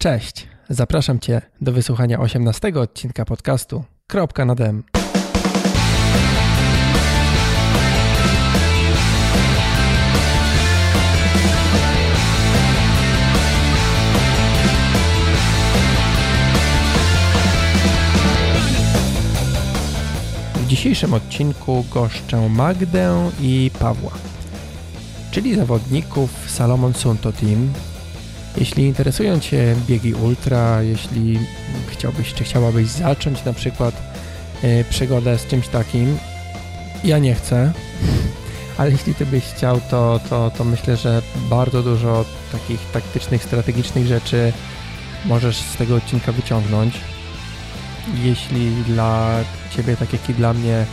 Cześć, zapraszam Cię do wysłuchania 18 odcinka podcastu Kropka na dem. W dzisiejszym odcinku goszczę Magdę i Pawła, czyli zawodników Salomon Sunto Team, jeśli interesują Cię biegi ultra, jeśli chciałbyś czy chciałabyś zacząć na przykład yy, przygodę z czymś takim, ja nie chcę, ale jeśli Ty byś chciał, to, to, to myślę, że bardzo dużo takich taktycznych, strategicznych rzeczy możesz z tego odcinka wyciągnąć. Jeśli dla Ciebie, tak jak i dla mnie,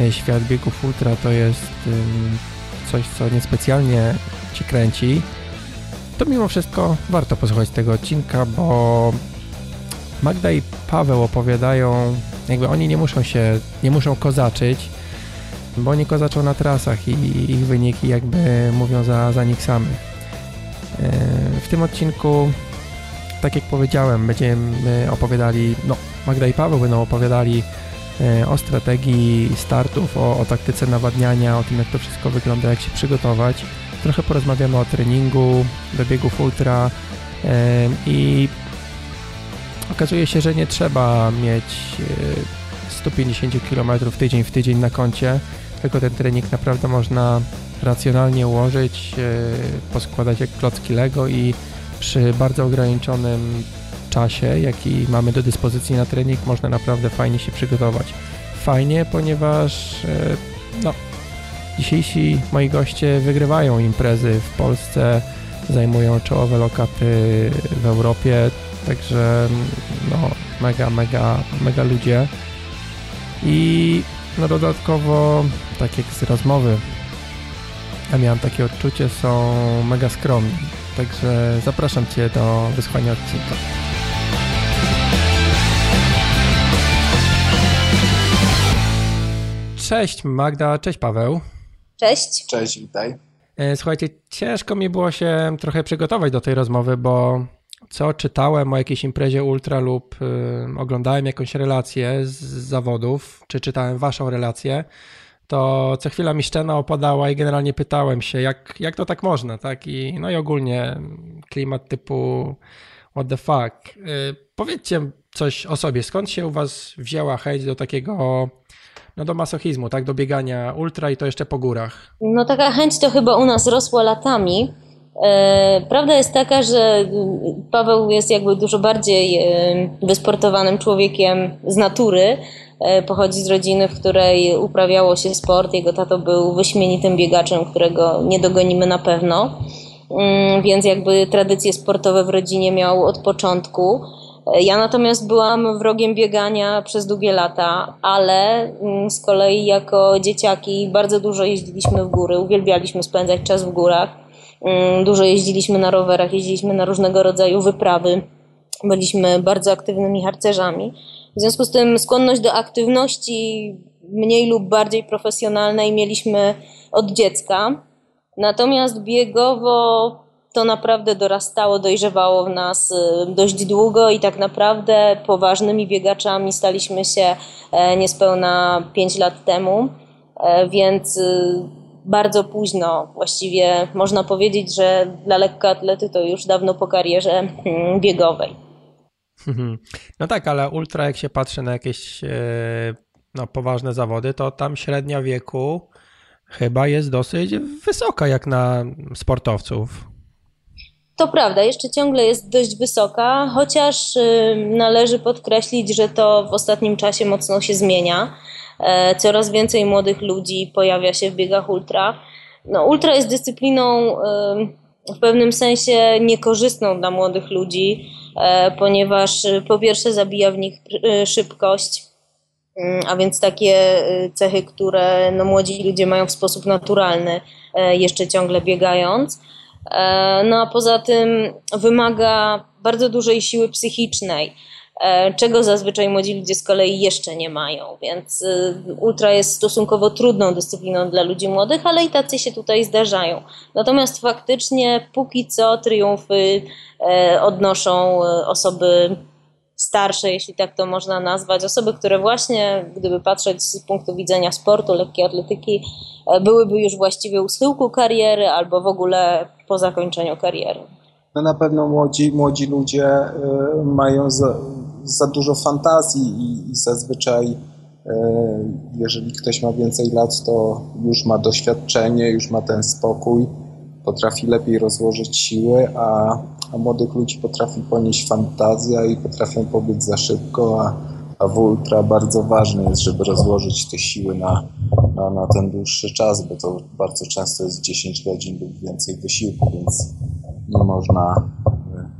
e, świat biegów ultra to jest coś, co niespecjalnie Ci kręci, to mimo wszystko warto posłuchać tego odcinka, bo Magda i Paweł opowiadają, jakby oni nie muszą się, nie muszą kozaczyć, bo oni kozaczą na trasach i ich wyniki jakby mówią za, za nich samych. W tym odcinku, tak jak powiedziałem, będziemy opowiadali, no Magda i Paweł będą opowiadali o strategii startów, o, o taktyce nawadniania, o tym jak to wszystko wygląda, jak się przygotować. Trochę porozmawiamy o treningu, do biegów ultra i okazuje się, że nie trzeba mieć 150 km tydzień w tydzień na koncie, tylko ten trening naprawdę można racjonalnie ułożyć, poskładać jak klocki Lego i przy bardzo ograniczonym czasie, jaki mamy do dyspozycji na trening, można naprawdę fajnie się przygotować. Fajnie, ponieważ no, Dzisiejsi moi goście wygrywają imprezy w Polsce, zajmują czołowe lokaty w Europie, także no mega, mega, mega ludzie. I no dodatkowo, tak jak z rozmowy, ja miałem takie odczucie, są mega skromni. Także zapraszam Cię do wysłuchania odcinka. Cześć Magda, cześć Paweł. Cześć. Cześć, witaj. Słuchajcie, ciężko mi było się trochę przygotować do tej rozmowy, bo co czytałem o jakiejś imprezie ultra lub y, oglądałem jakąś relację z zawodów, czy czytałem waszą relację, to co chwila mi szczena opadała i generalnie pytałem się, jak, jak to tak można, tak? I, no i ogólnie klimat typu what the fuck. Y, powiedzcie coś o sobie, skąd się u was wzięła chęć do takiego no do masochizmu, tak? Do biegania ultra i to jeszcze po górach. No taka chęć to chyba u nas rosła latami. E, prawda jest taka, że Paweł jest jakby dużo bardziej e, wysportowanym człowiekiem z natury. E, pochodzi z rodziny, w której uprawiało się sport. Jego tato był wyśmienitym biegaczem, którego nie dogonimy na pewno. Mm, więc jakby tradycje sportowe w rodzinie miał od początku. Ja natomiast byłam wrogiem biegania przez długie lata, ale mm, z kolei jako dzieciaki bardzo dużo jeździliśmy w góry, uwielbialiśmy spędzać czas w górach. Mm, dużo jeździliśmy na rowerach, jeździliśmy na różnego rodzaju wyprawy. Byliśmy bardzo aktywnymi harcerzami. W związku z tym skłonność do aktywności mniej lub bardziej profesjonalnej mieliśmy od dziecka. Natomiast biegowo to naprawdę dorastało, dojrzewało w nas y, dość długo i tak naprawdę poważnymi biegaczami staliśmy się e, niespełna 5 lat temu, e, więc y, bardzo późno właściwie można powiedzieć, że dla lekkoatlety to już dawno po karierze hmm, biegowej. No tak, ale ultra jak się patrzy na jakieś e, no, poważne zawody, to tam średnia wieku chyba jest dosyć wysoka jak na sportowców. To prawda, jeszcze ciągle jest dość wysoka, chociaż y, należy podkreślić, że to w ostatnim czasie mocno się zmienia. E, coraz więcej młodych ludzi pojawia się w biegach ultra. No, ultra jest dyscypliną y, w pewnym sensie niekorzystną dla młodych ludzi, e, ponieważ y, po pierwsze zabija w nich szybkość, mm, a więc takie cechy, które no, młodzi ludzie mają w sposób naturalny, e, jeszcze ciągle biegając. No a poza tym wymaga bardzo dużej siły psychicznej. e, czego zazwyczaj młodzi ludzie z kolei jeszcze nie mają, więc y, ultra jest stosunkowo trudną dyscypliną dla ludzi młodych, ale i tacy się tutaj zdarzają. Natomiast faktycznie póki co triumfy e, odnoszą e, osoby starsze, jeśli tak to można nazwać, osoby, które właśnie, gdyby patrzeć z punktu widzenia sportu, lekkiej atletyki, byłyby już właściwie u schyłku kariery albo w ogóle po zakończeniu kariery. No na pewno młodzi, młodzi ludzie y, mają za, za dużo fantazji i, i zazwyczaj y, jeżeli ktoś ma więcej lat, to już ma doświadczenie, już ma ten spokój, potrafi lepiej rozłożyć siły, a, a młodych ludzi potrafi ponieść fantazja i potrafią pobiec za szybko, a, a w ultra bardzo ważne jest, żeby rozłożyć te siły na, na, na ten dłuższy czas, bo to bardzo często jest 10 godzin lub więcej wysiłku, więc nie można,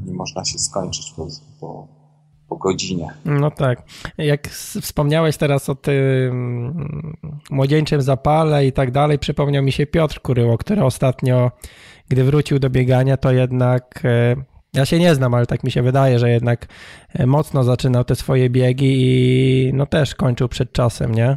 nie można się skończyć po, po godzinie. No tak. Jak wspomniałeś teraz o tym młodzieńczym zapale i tak dalej, przypomniał mi się Piotr Kuryło, który ostatnio, gdy wrócił do biegania, to jednak e, ja się nie znam, ale tak mi się wydaje, że jednak e, mocno zaczynał te swoje biegi i no też kończył przed czasem, nie?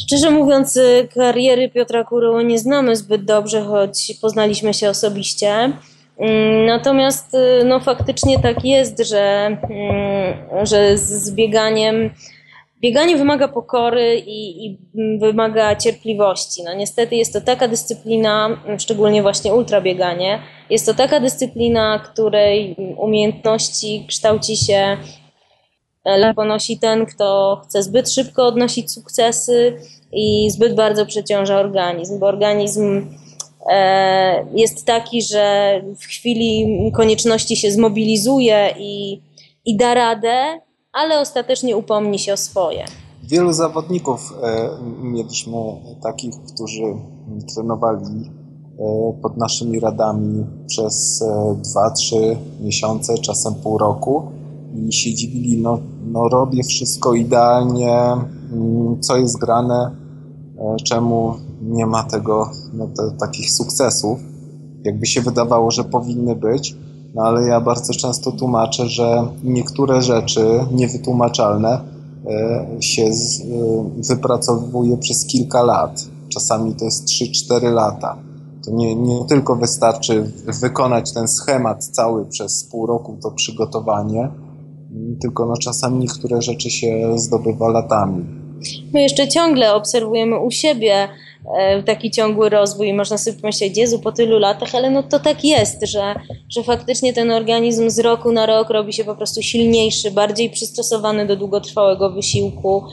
Szczerze mówiąc, e, kariery Piotra Kuryło nie znamy zbyt dobrze, choć poznaliśmy się osobiście. Mm, natomiast y, no, faktycznie tak jest, że, mm, że z bieganiem bieganie wymaga pokory i, i, wymaga cierpliwości. No niestety jest to taka dyscyplina, szczególnie właśnie ultrabieganie, jest to taka dyscyplina, której umiejętności kształci się ponosi ten, kto chce zbyt szybko odnosić sukcesy i zbyt bardzo przeciąża organizm, bo organizm E, jest taki, że w chwili konieczności się zmobilizuje i, i da radę, ale ostatecznie upomni się o swoje. Wielu zawodników e, mieliśmy takich, którzy trenowali e, pod naszymi radami przez 2-3 miesiące, czasem pół roku i się dziwili, no, no robię wszystko idealnie, mm, co jest grane, czemu nie ma tego, no, te, takich sukcesów, jakby się wydawało, że powinny być. No ale ja bardzo często tłumaczę, że niektóre rzeczy niewytłumaczalne e, się z, e, wypracowuje przez kilka lat. Czasami to jest 3-4 lata. To nie, nie tylko wystarczy wykonać ten schemat cały przez pół roku, to przygotowanie, tylko no czasami niektóre rzeczy się zdobywa latami. My jeszcze ciągle obserwujemy u siebie taki ciągły rozwój i można sobie pomyśleć, Jezu, po tylu latach, ale no to tak jest, że, że faktycznie ten organizm z roku na rok robi się po prostu silniejszy, bardziej przystosowany do długotrwałego wysiłku,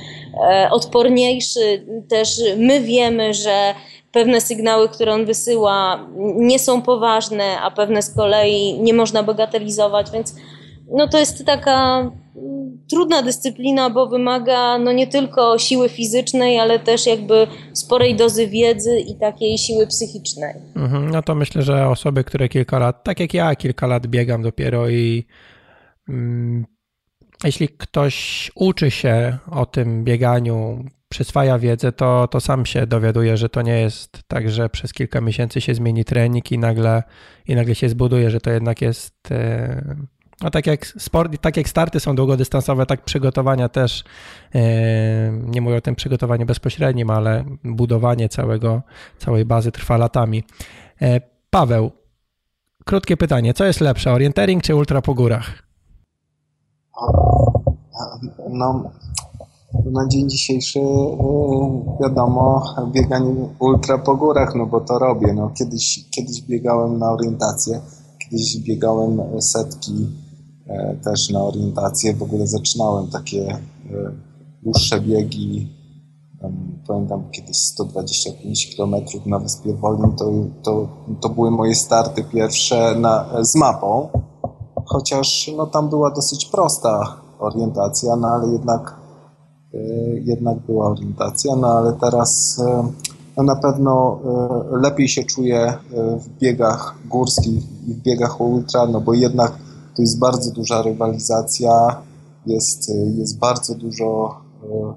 e, odporniejszy. Też my wiemy, że pewne sygnały, które on wysyła, nie są poważne, a pewne z kolei nie można bagatelizować, więc no to jest taka trudna dyscyplina, bo wymaga no nie tylko siły fizycznej, ale też jakby sporej dozy wiedzy i takiej siły psychicznej. Mhm, no to myślę, że osoby, które kilka lat, tak jak ja, kilka lat biegam dopiero i mm, jeśli ktoś uczy się o tym bieganiu, przyswaja wiedzę, to, to sam się dowiaduje, że to nie jest tak, że przez kilka miesięcy się zmieni trening i nagle, i nagle się zbuduje, że to jednak jest. Yy, no tak jak sport, tak jak starty są długodystansowe, tak przygotowania też, e, nie mówię o tym przygotowaniu bezpośrednim, ale budowanie całego, całej bazy trwa latami. E, Paweł, krótkie pytanie, co jest lepsze, orientering czy ultra po górach? No, na dzień dzisiejszy e, wiadomo, bieganie ultra po górach, no bo to robię. No, kiedyś, kiedyś biegałem na orientację, kiedyś biegałem setki też na orientację. W ogóle zaczynałem takie e, dłuższe biegi. Pamiętam kiedyś 125 km na Wyspie Wolnym. To, to, to były moje starty pierwsze na, z mapą. Chociaż no, tam była dosyć prosta orientacja, no ale jednak, e, jednak była orientacja. No ale teraz no, na pewno lepiej się czuję w biegach górskich i w biegach ultra, no bo jednak tu jest bardzo duża rywalizacja, jest, jest bardzo dużo e,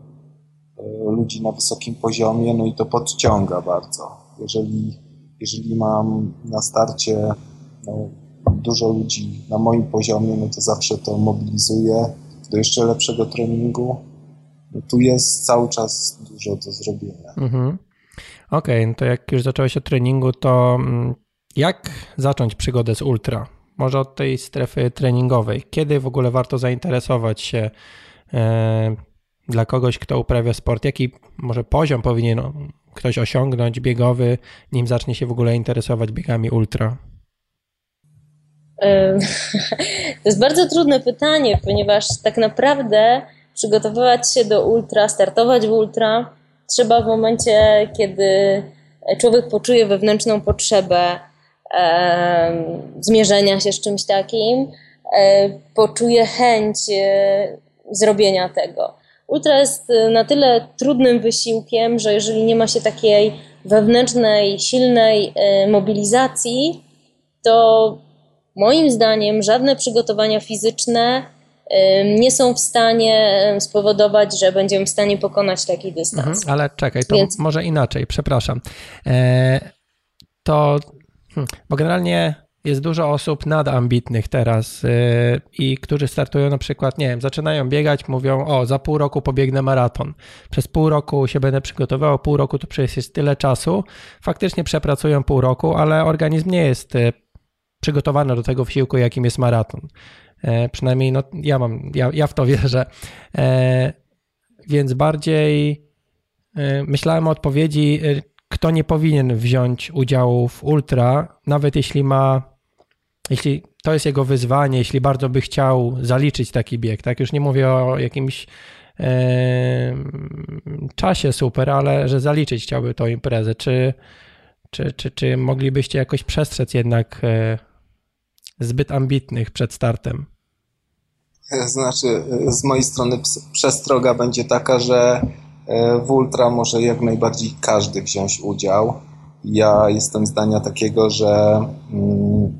e, ludzi na wysokim poziomie, no i to podciąga bardzo. Jeżeli, jeżeli mam na starcie no, dużo ludzi na moim poziomie, no to zawsze to mobilizuje do jeszcze lepszego treningu, no tu jest cały czas dużo do zrobienia. Mhm. Okej, okay, no to jak już zacząłeś od treningu, to mm, jak zacząć przygodę z ultra? Może od tej strefy treningowej. Kiedy w ogóle warto zainteresować się e, dla kogoś, kto uprawia sport? Jaki może poziom powinien ktoś osiągnąć biegowy, nim zacznie się w ogóle interesować biegami ultra? To jest bardzo trudne pytanie, ponieważ tak naprawdę przygotowywać się do ultra, startować w ultra trzeba w momencie, kiedy człowiek poczuje wewnętrzną potrzebę zmierzenia się z czymś takim, e, poczuje chęć e, zrobienia tego. Ultra jest na tyle trudnym wysiłkiem, że jeżeli nie ma się takiej wewnętrznej, silnej e, mobilizacji, to moim zdaniem żadne przygotowania fizyczne nie są w stanie spowodować, że będziemy w stanie pokonać taki dystans. Mhm, ale czekaj, to Więc... może inaczej, przepraszam. E, to, bo generalnie jest dużo osób nadambitnych teraz yy, i którzy startują na przykład, nie wiem, zaczynają biegać, mówią, o, za pół roku pobiegnę maraton. Przez pół roku się będę przygotowywał, pół roku to przecież jest tyle czasu. Faktycznie przepracują pół roku, ale organizm nie jest y, przygotowany do tego wysiłku, jakim jest maraton. E, przynajmniej no, ja mam, ja, ja w to wierzę. E, więc bardziej e, myślałem o odpowiedzi, y, kto nie powinien wziąć udziału w ultra, nawet jeśli ma jeśli to jest jego wyzwanie, jeśli bardzo by chciał zaliczyć taki bieg, tak? Już nie mówię o jakimś e, czasie super, ale że zaliczyć chciałby tą imprezę. Czy, czy, czy, czy moglibyście jakoś przestrzec jednak e, zbyt ambitnych przed startem? Znaczy, z mojej strony przestroga będzie taka, że e, w ultra może jak najbardziej każdy wziąć udział. Ja jestem zdania takiego, że mm,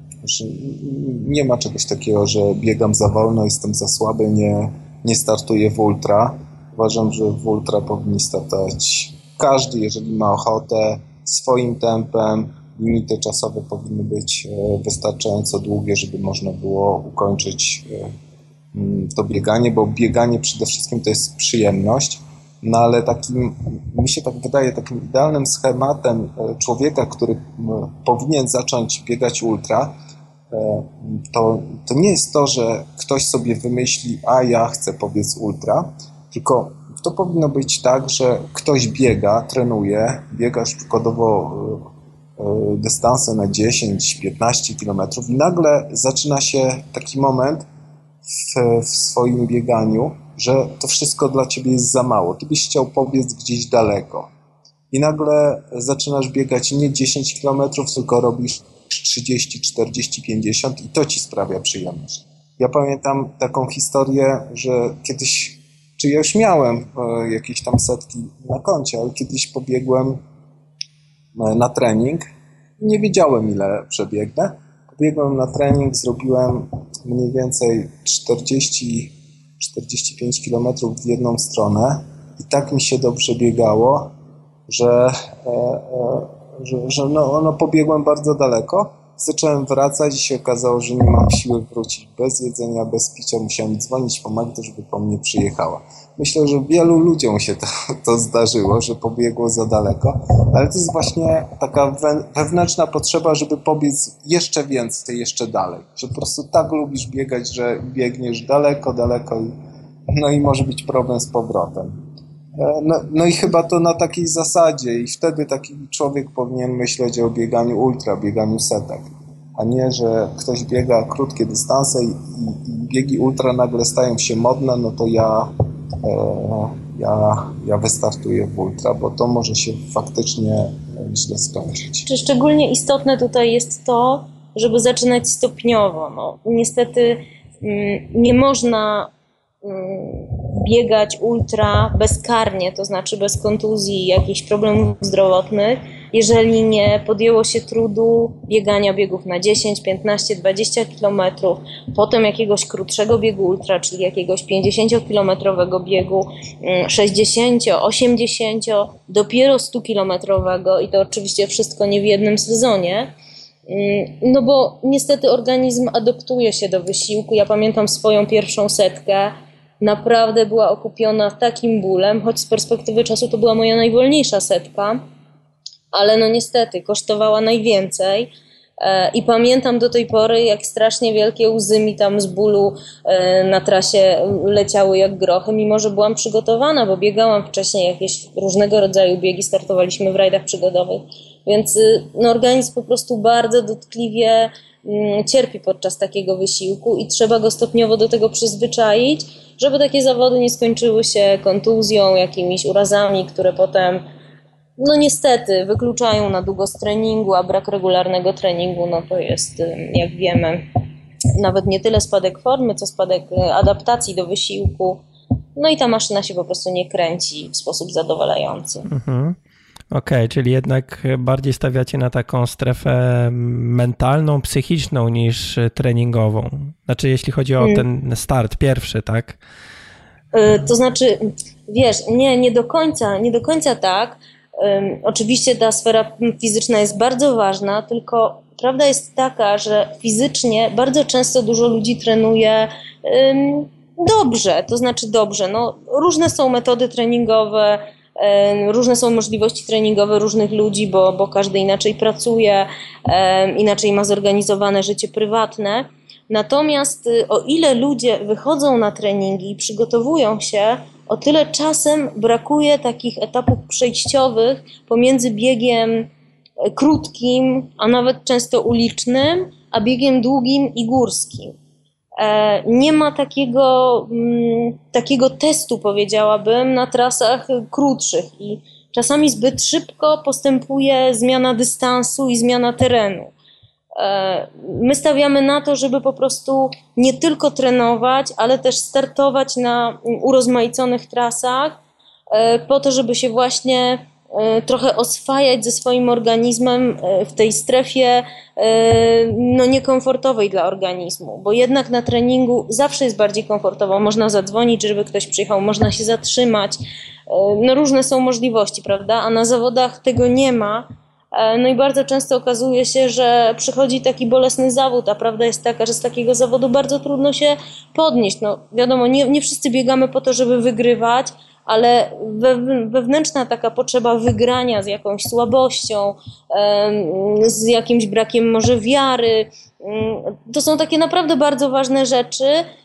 nie ma czegoś takiego, że biegam za wolno, jestem za słaby, nie, nie startuję w ultra. Uważam, że w ultra powinni startować każdy, jeżeli ma ochotę, swoim tempem. Limity czasowe powinny być e, wystarczająco długie, żeby można było ukończyć e, mm, to bieganie, bo bieganie przede wszystkim to jest przyjemność. No ale takim, mi się tak wydaje, takim idealnym schematem e, człowieka, który powinien zacząć biegać ultra, E, to, to nie jest to, że ktoś sobie wymyśli, a ja chcę powiedz ultra, tylko to powinno być tak, że ktoś biega, trenuje, biega przykładowo e, dystanse na 10-15 km i nagle zaczyna się taki moment w, w, swoim bieganiu, że to wszystko dla ciebie jest za mało. Ty byś chciał pobiec gdzieś daleko. I nagle zaczynasz biegać nie 10 km, tylko robisz 30, 40, 50 i to ci sprawia przyjemność. Ja pamiętam taką historię, że kiedyś, czy ja już miałem e, jakieś tam setki na koncie, ale kiedyś pobiegłem e, na trening i nie wiedziałem ile przebiegnę. Pobiegłem na trening, zrobiłem mniej więcej 40 45 km w jedną stronę i tak mi się dobrze biegało, że e, e, że, że no, no pobiegłem bardzo daleko. Zacząłem wracać i się okazało, że nie mam siły wrócić bez jedzenia, bez picia. Musiałem dzwonić po Magdę, żeby po mnie przyjechała. Myślę, że wielu ludziom się to, to zdarzyło, że pobiegło za daleko, ale to jest właśnie taka wewnętrzna potrzeba, żeby pobiec jeszcze więcej, jeszcze dalej. Że po prostu tak lubisz biegać, że biegniesz daleko, daleko i, no i może być problem z powrotem. E, no, no, i chyba to na takiej zasadzie i wtedy taki człowiek powinien myśleć o bieganiu ultra, bieganiu setek, a nie, że ktoś biega krótkie dystanse i, i biegi ultra nagle stają się modne, no to ja, ja, ja wystartuję w ultra, bo to może się faktycznie źle skończyć. Czy szczególnie istotne tutaj jest to, żeby zaczynać stopniowo. No, niestety mm, nie można biegać ultra bezkarnie, to znaczy bez kontuzji, jakichś problemów zdrowotnych, jeżeli nie podjęło się trudu biegania biegów na 10, 15, 20 kilometrów, potem jakiegoś krótszego biegu ultra, czyli jakiegoś 50-kilometrowego biegu, 60, 80, dopiero 100-kilometrowego i to oczywiście wszystko nie w jednym sezonie. No bo niestety organizm adoptuje się do wysiłku. Ja pamiętam swoją pierwszą setkę, naprawdę była okupiona takim bólem, choć z perspektywy czasu to była moja najwolniejsza setka, ale no niestety kosztowała najwięcej. E, I pamiętam do tej pory, jak strasznie wielkie łzy mi tam z bólu e, na trasie leciały jak grochy, mimo że byłam przygotowana, bo biegałam wcześniej jakieś różnego rodzaju biegi, startowaliśmy w rajdach przygodowych, więc y, no, organizm po prostu bardzo dotkliwie mm, cierpi podczas takiego wysiłku i trzeba go stopniowo do tego przyzwyczaić, żeby takie zawody nie skończyły się kontuzją, jakimiś urazami, które potem no niestety wykluczają na długo z treningu, a brak regularnego treningu no to jest, jak wiemy, nawet nie tyle spadek formy, co spadek e, adaptacji do wysiłku. No i ta maszyna się po prostu nie kręci w sposób zadowalający. Mhm. Okej, okay, czyli jednak bardziej stawiacie na taką strefę mentalną, psychiczną niż treningową. Znaczy, jeśli chodzi o hmm. ten start pierwszy, tak? E, to znaczy, wiesz, nie, nie do końca, nie do końca tak. Oczywiście ta sfera fizyczna jest bardzo ważna, tylko prawda jest taka, że fizycznie bardzo często dużo ludzi trenuje dobrze, to znaczy dobrze. No, różne są metody treningowe, różne są możliwości treningowe różnych ludzi, bo, bo każdy inaczej pracuje, inaczej ma zorganizowane życie prywatne. Natomiast y, o ile ludzie wychodzą na treningi i przygotowują się, o tyle czasem brakuje takich etapów przejściowych pomiędzy biegiem e, krótkim, a nawet często ulicznym, a biegiem długim i górskim. E, nie ma takiego, mm, takiego testu, powiedziałabym, na trasach krótszych i czasami zbyt szybko postępuje zmiana dystansu i zmiana terenu. E, my stawiamy na to, żeby po prostu nie tylko trenować, ale też startować na urozmaiconych trasach, e, po to, żeby się właśnie e, trochę oswajać ze swoim organizmem w tej strefie no, niekomfortowej dla organizmu, bo jednak na treningu zawsze jest bardziej komfortowo. Można zadzwonić, żeby ktoś przyjechał, można się zatrzymać. No, różne są możliwości, prawda? A na zawodach tego nie ma no i bardzo często okazuje się, że przychodzi taki bolesny zawód, a prawda jest taka, że z takiego zawodu bardzo trudno się podnieść. No wiadomo, nie, nie wszyscy biegamy po to, żeby wygrywać, ale wewnętrzna taka potrzeba wygrania z jakąś słabością, z jakimś brakiem może wiary, mm, to są takie naprawdę bardzo ważne rzeczy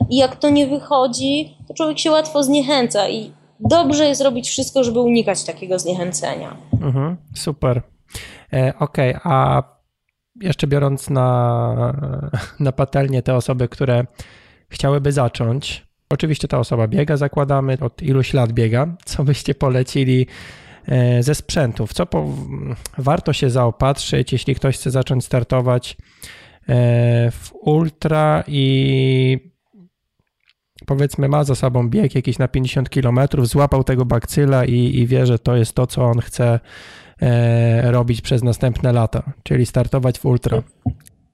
i jak to nie wychodzi, to człowiek się łatwo zniechęca i dobrze jest robić wszystko, żeby unikać takiego zniechęcenia. Mhm, super. E, okej, okay, a jeszcze biorąc na, na patelnię te osoby, które chciałyby zacząć, oczywiście ta osoba biega, zakładamy, od iluś lat biega, co byście polecili e, ze sprzętów? Co po, warto się zaopatrzyć, jeśli ktoś chce zacząć startować e, w ultra i powiedzmy ma za sobą bieg jakiś na 50 km, złapał tego bakcyla i, i wie, że to jest to, co on chce robić przez następne lata, czyli startować w ultra?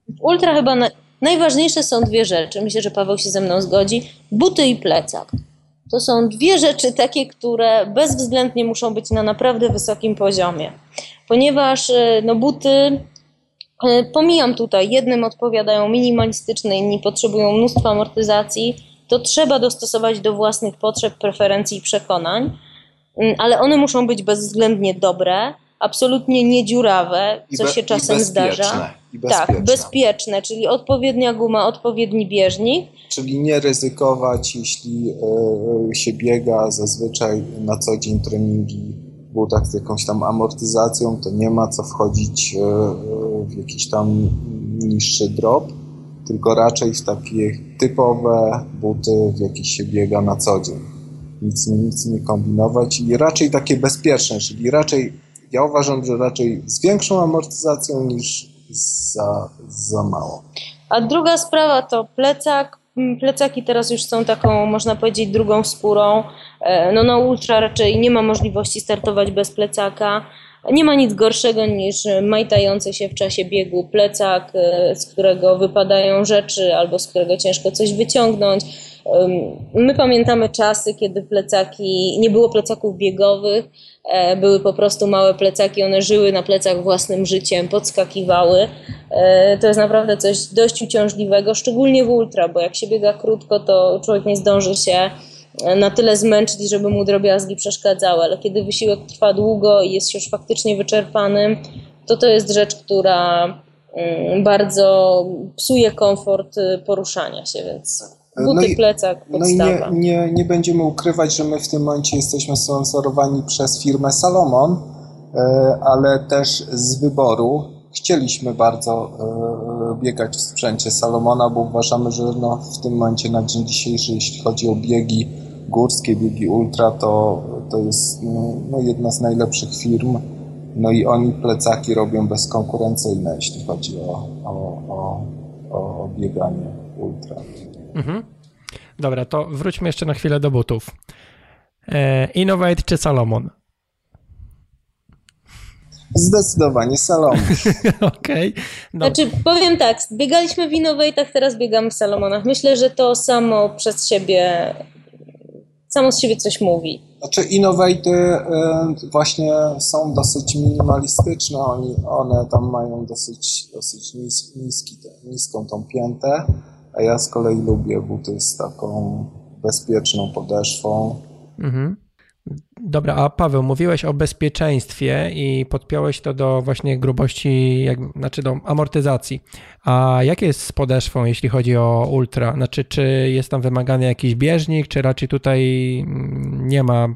W ultra chyba na, najważniejsze są dwie rzeczy. Myślę, że Paweł się ze mną zgodzi. Buty i plecak. To są dwie rzeczy takie, które bezwzględnie muszą być na naprawdę wysokim poziomie. Ponieważ e, no, buty, e, pomijam tutaj, jednym odpowiadają minimalistyczne, inni potrzebują mnóstwa amortyzacji, to trzeba dostosować do własnych potrzeb, preferencji i przekonań, mm, ale one muszą być bezwzględnie dobre, absolutnie niedziurawe, co się czasem zdarza. Tak, bezpieczne, czyli odpowiednia guma, odpowiedni bieżnik. Czyli nie ryzykować, jeśli y, się biega zazwyczaj na co dzień treningi w butach z jakąś tam amortyzacją, to nie ma co wchodzić y, w jakiś tam niższy drop, tylko raczej w takie typowe buty, w jakich się biega na co dzień. Nic, nic nie kombinować i raczej takie bezpieczne, czyli raczej ja uważam, że raczej z większą amortyzacją niż za, za mało. A druga sprawa to plecak. Mm, plecaki teraz już są taką, można powiedzieć, drugą skórą. E, no na ultra raczej nie ma możliwości startować bez plecaka. Nie ma nic gorszego niż majtający się w czasie biegu plecak, e, z którego wypadają rzeczy albo z którego ciężko coś wyciągnąć. My pamiętamy czasy, kiedy plecaki, nie było plecaków biegowych, e, były po prostu małe plecaki, one żyły na plecach własnym życiem, podskakiwały. E, to jest naprawdę coś dość uciążliwego, szczególnie w ultra, bo jak się biega krótko, to człowiek nie zdąży się na tyle zmęczyć, żeby mu drobiazgi przeszkadzały, ale kiedy wysiłek trwa długo i jest się już faktycznie wyczerpanym, to to jest rzecz, która mm, bardzo psuje komfort y, poruszania się, więc buty, no i, plecak, podstawa. No i nie, nie, nie będziemy ukrywać, że my w tym momencie jesteśmy sponsorowani przez firmę Salomon, e, ale też z wyboru chcieliśmy bardzo e, biegać w sprzęcie Salomona, bo uważamy, że no w tym momencie na dzień dzisiejszy, jeśli chodzi o biegi górskie, biegi ultra, to, to jest no, no jedna z najlepszych firm. No i oni plecaki robią bezkonkurencyjne, jeśli chodzi o, o, o, o bieganie ultra. Mhm. Dobra, to wróćmy jeszcze na chwilę do butów. E, Innovate czy Salomon? Zdecydowanie Salomon. Okej. Okay. Znaczy, powiem tak, biegaliśmy w Innovate'ach, teraz biegamy w Salomonach. Myślę, że to samo przez siebie, samo z siebie coś mówi. Znaczy Innovate'y y, właśnie są dosyć minimalistyczne, Oni, one tam mają dosyć, dosyć nis, niski, niską tą piętę, a ja z kolei lubię buty z taką bezpieczną podeszwą. Mhm. Dobra, a Paweł, mówiłeś o bezpieczeństwie i podpiąłeś to do właśnie grubości, jak, znaczy do amortyzacji. A jakie jest z podeszwą, jeśli chodzi o ultra? Znaczy, czy jest tam wymagany jakiś bieżnik, czy raczej tutaj mm, nie ma,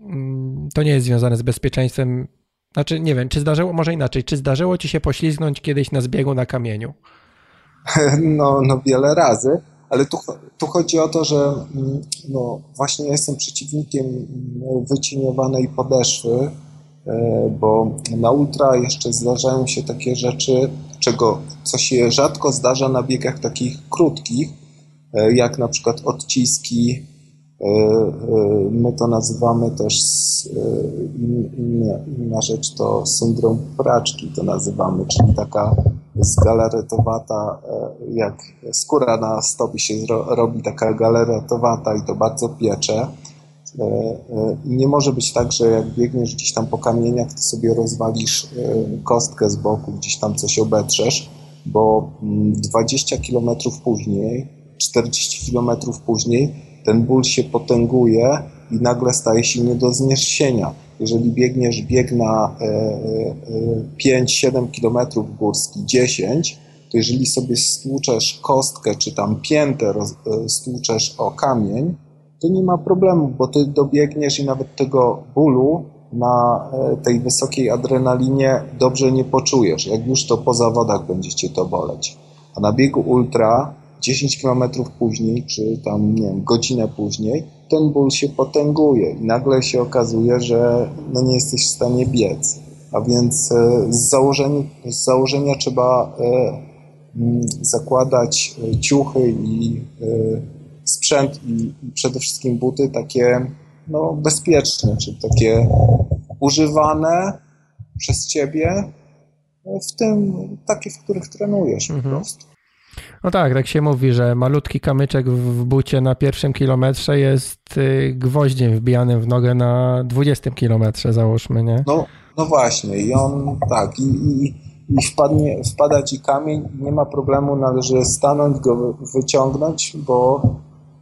mm, to nie jest związane z bezpieczeństwem? Znaczy, nie wiem, czy zdarzyło, może inaczej, czy zdarzyło ci się poślizgnąć kiedyś na zbiegu na kamieniu? No, no wiele razy. Ale tu, tu chodzi o to, że mm, no, właśnie jestem przeciwnikiem mm, wycieniowanej podeszwy, e, bo na ultra jeszcze zdarzają się takie rzeczy, czego, co się rzadko zdarza na biegach takich krótkich, e, jak na przykład odciski. E, my to nazywamy też, inna, inna rzecz to syndrom praczki to nazywamy, czyli taka zgalaretowata, e, jak skóra na stopie się robi taka galaretowata i to bardzo piecze. E, e, I nie może być tak, że jak biegniesz gdzieś tam po kamieniach, to sobie rozwalisz kostkę z boku, gdzieś tam coś obetrzesz, bo 20 mm, km później, 40 km później ten ból się potęguje i nagle staje się nie do zniesienia jeżeli biegniesz bieg na 5-7 e, e, km górski, 10, to jeżeli sobie stłuczesz kostkę czy tam piętę e, stłuczesz o kamień, to nie ma problemu, bo ty dobiegniesz i nawet tego bólu na tej wysokiej adrenalinie dobrze nie poczujesz. Jak już to po zawodach będziecie to boleć. A na biegu ultra 10 km później, czy tam, nie wiem, godzinę później, ten ból się potęguje i nagle się okazuje, że no nie jesteś w stanie biec. A więc e, z założenia, z założenia trzeba e, mm, zakładać e, ciuchy i sprzęt i przede wszystkim buty takie no, bezpieczne, czyli takie używane przez ciebie, w tym takie, w których trenujesz mhm. po prostu. No tak, tak się mówi, że malutki kamyczek w bucie na pierwszym kilometrze jest y, gwoździem wbijanym w nogę na 20 kilometrze, załóżmy, nie? No, no właśnie i on tak, i, i, i wpadnie, wpada ci kamień nie ma problemu, należy stanąć, go wyciągnąć, bo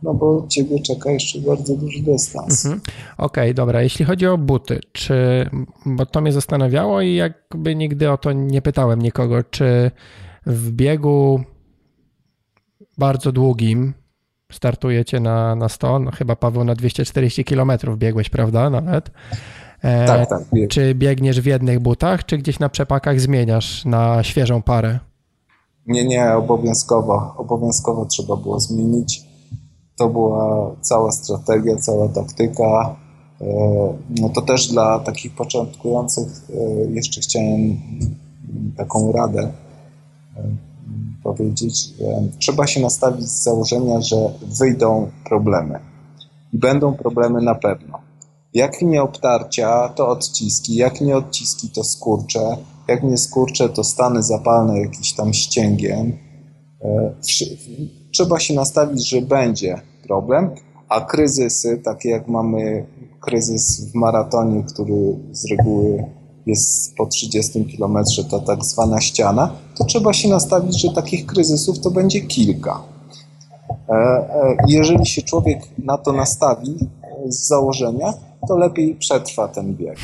no bo ciebie czeka jeszcze bardzo duży dystans. Mhm. Okej, okay, dobra. Jeśli chodzi o buty, czy, bo to mnie zastanawiało i jakby nigdy o to nie pytałem nikogo, czy w biegu bardzo długim. Startujecie na, na 100, no chyba Paweł na 240 km biegłeś, prawda? Nawet. E, tak, tak. Bieg. Czy biegniesz w jednych butach, czy gdzieś na przepakach zmieniasz na świeżą parę? Nie, nie, obowiązkowo. Obowiązkowo trzeba było zmienić. To była cała strategia, cała taktyka. E, no to też dla takich początkujących e, jeszcze chciałem taką radę powiedzieć, trzeba się nastawić z założenia, że wyjdą problemy. I będą problemy na pewno. Jak nie obtarcia, to odciski. Jak nie odciski, to skurcze. Jak nie skurcze, to stany zapalne jakiś tam ścięgiem. E, trzeba się nastawić, że będzie problem, a kryzysy, takie jak mamy kryzys w maratonie, który z reguły jest po 30 kilometrze ta tak zwana ściana, to trzeba się nastawić, że takich kryzysów to będzie kilka. Jeżeli się człowiek na to nastawi z założenia, to lepiej przetrwa ten bieg.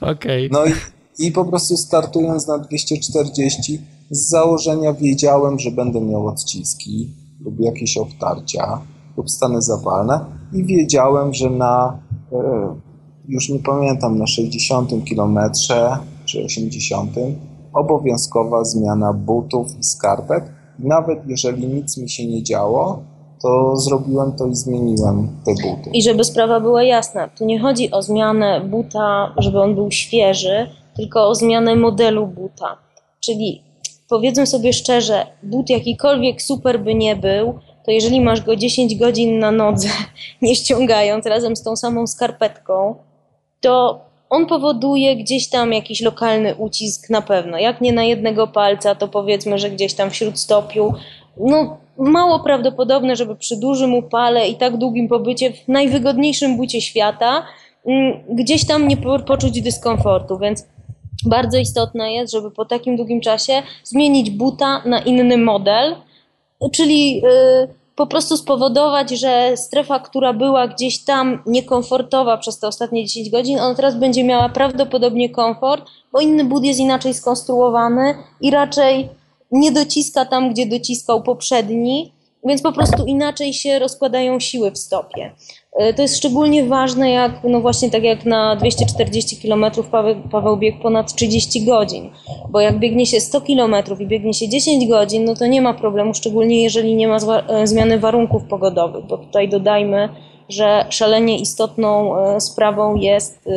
Okej. Okay. No i, i po prostu startując na 240 z założenia wiedziałem, że będę miał odciski lub jakieś obtarcia lub stany zapalne i wiedziałem, że na e, już nie pamiętam, na 60 kilometrze czy 80 obowiązkowa zmiana butów i skarpet. Nawet jeżeli nic mi się nie działo, to zrobiłem to i zmieniłem te buty. I żeby sprawa była jasna, tu nie chodzi o zmianę buta, żeby on był świeży, tylko o zmianę modelu buta. Czyli powiedzmy sobie szczerze, but jakikolwiek super by nie był, to jeżeli masz go 10 godzin na nodze, nie ściągając razem z tą samą skarpetką, to on powoduje gdzieś tam jakiś lokalny ucisk na pewno. Jak nie na jednego palca, to powiedzmy, że gdzieś tam w śródstopiu. No, mało prawdopodobne, żeby przy dużym upale i tak długim pobycie w najwygodniejszym bucie świata mm, gdzieś tam nie poczuć dyskomfortu, więc bardzo istotne jest, żeby po takim długim czasie zmienić buta na inny model, czyli yy, po prostu spowodować, że strefa, która była gdzieś tam niekomfortowa przez te ostatnie 10 godzin, ona teraz będzie miała prawdopodobnie komfort, bo inny but jest inaczej skonstruowany i raczej nie dociska tam, gdzie dociskał poprzedni, więc po prostu inaczej się rozkładają siły w stopie. E, to jest szczególnie ważne, jak, no właśnie tak jak na 240 km Paweł, Paweł biegł ponad 30 godzin, bo jak biegnie się 100 km i biegnie się 10 godzin, no to nie ma problemu, szczególnie jeżeli nie ma e, zmiany warunków pogodowych, bo tutaj dodajmy, że szalenie istotną e, sprawą jest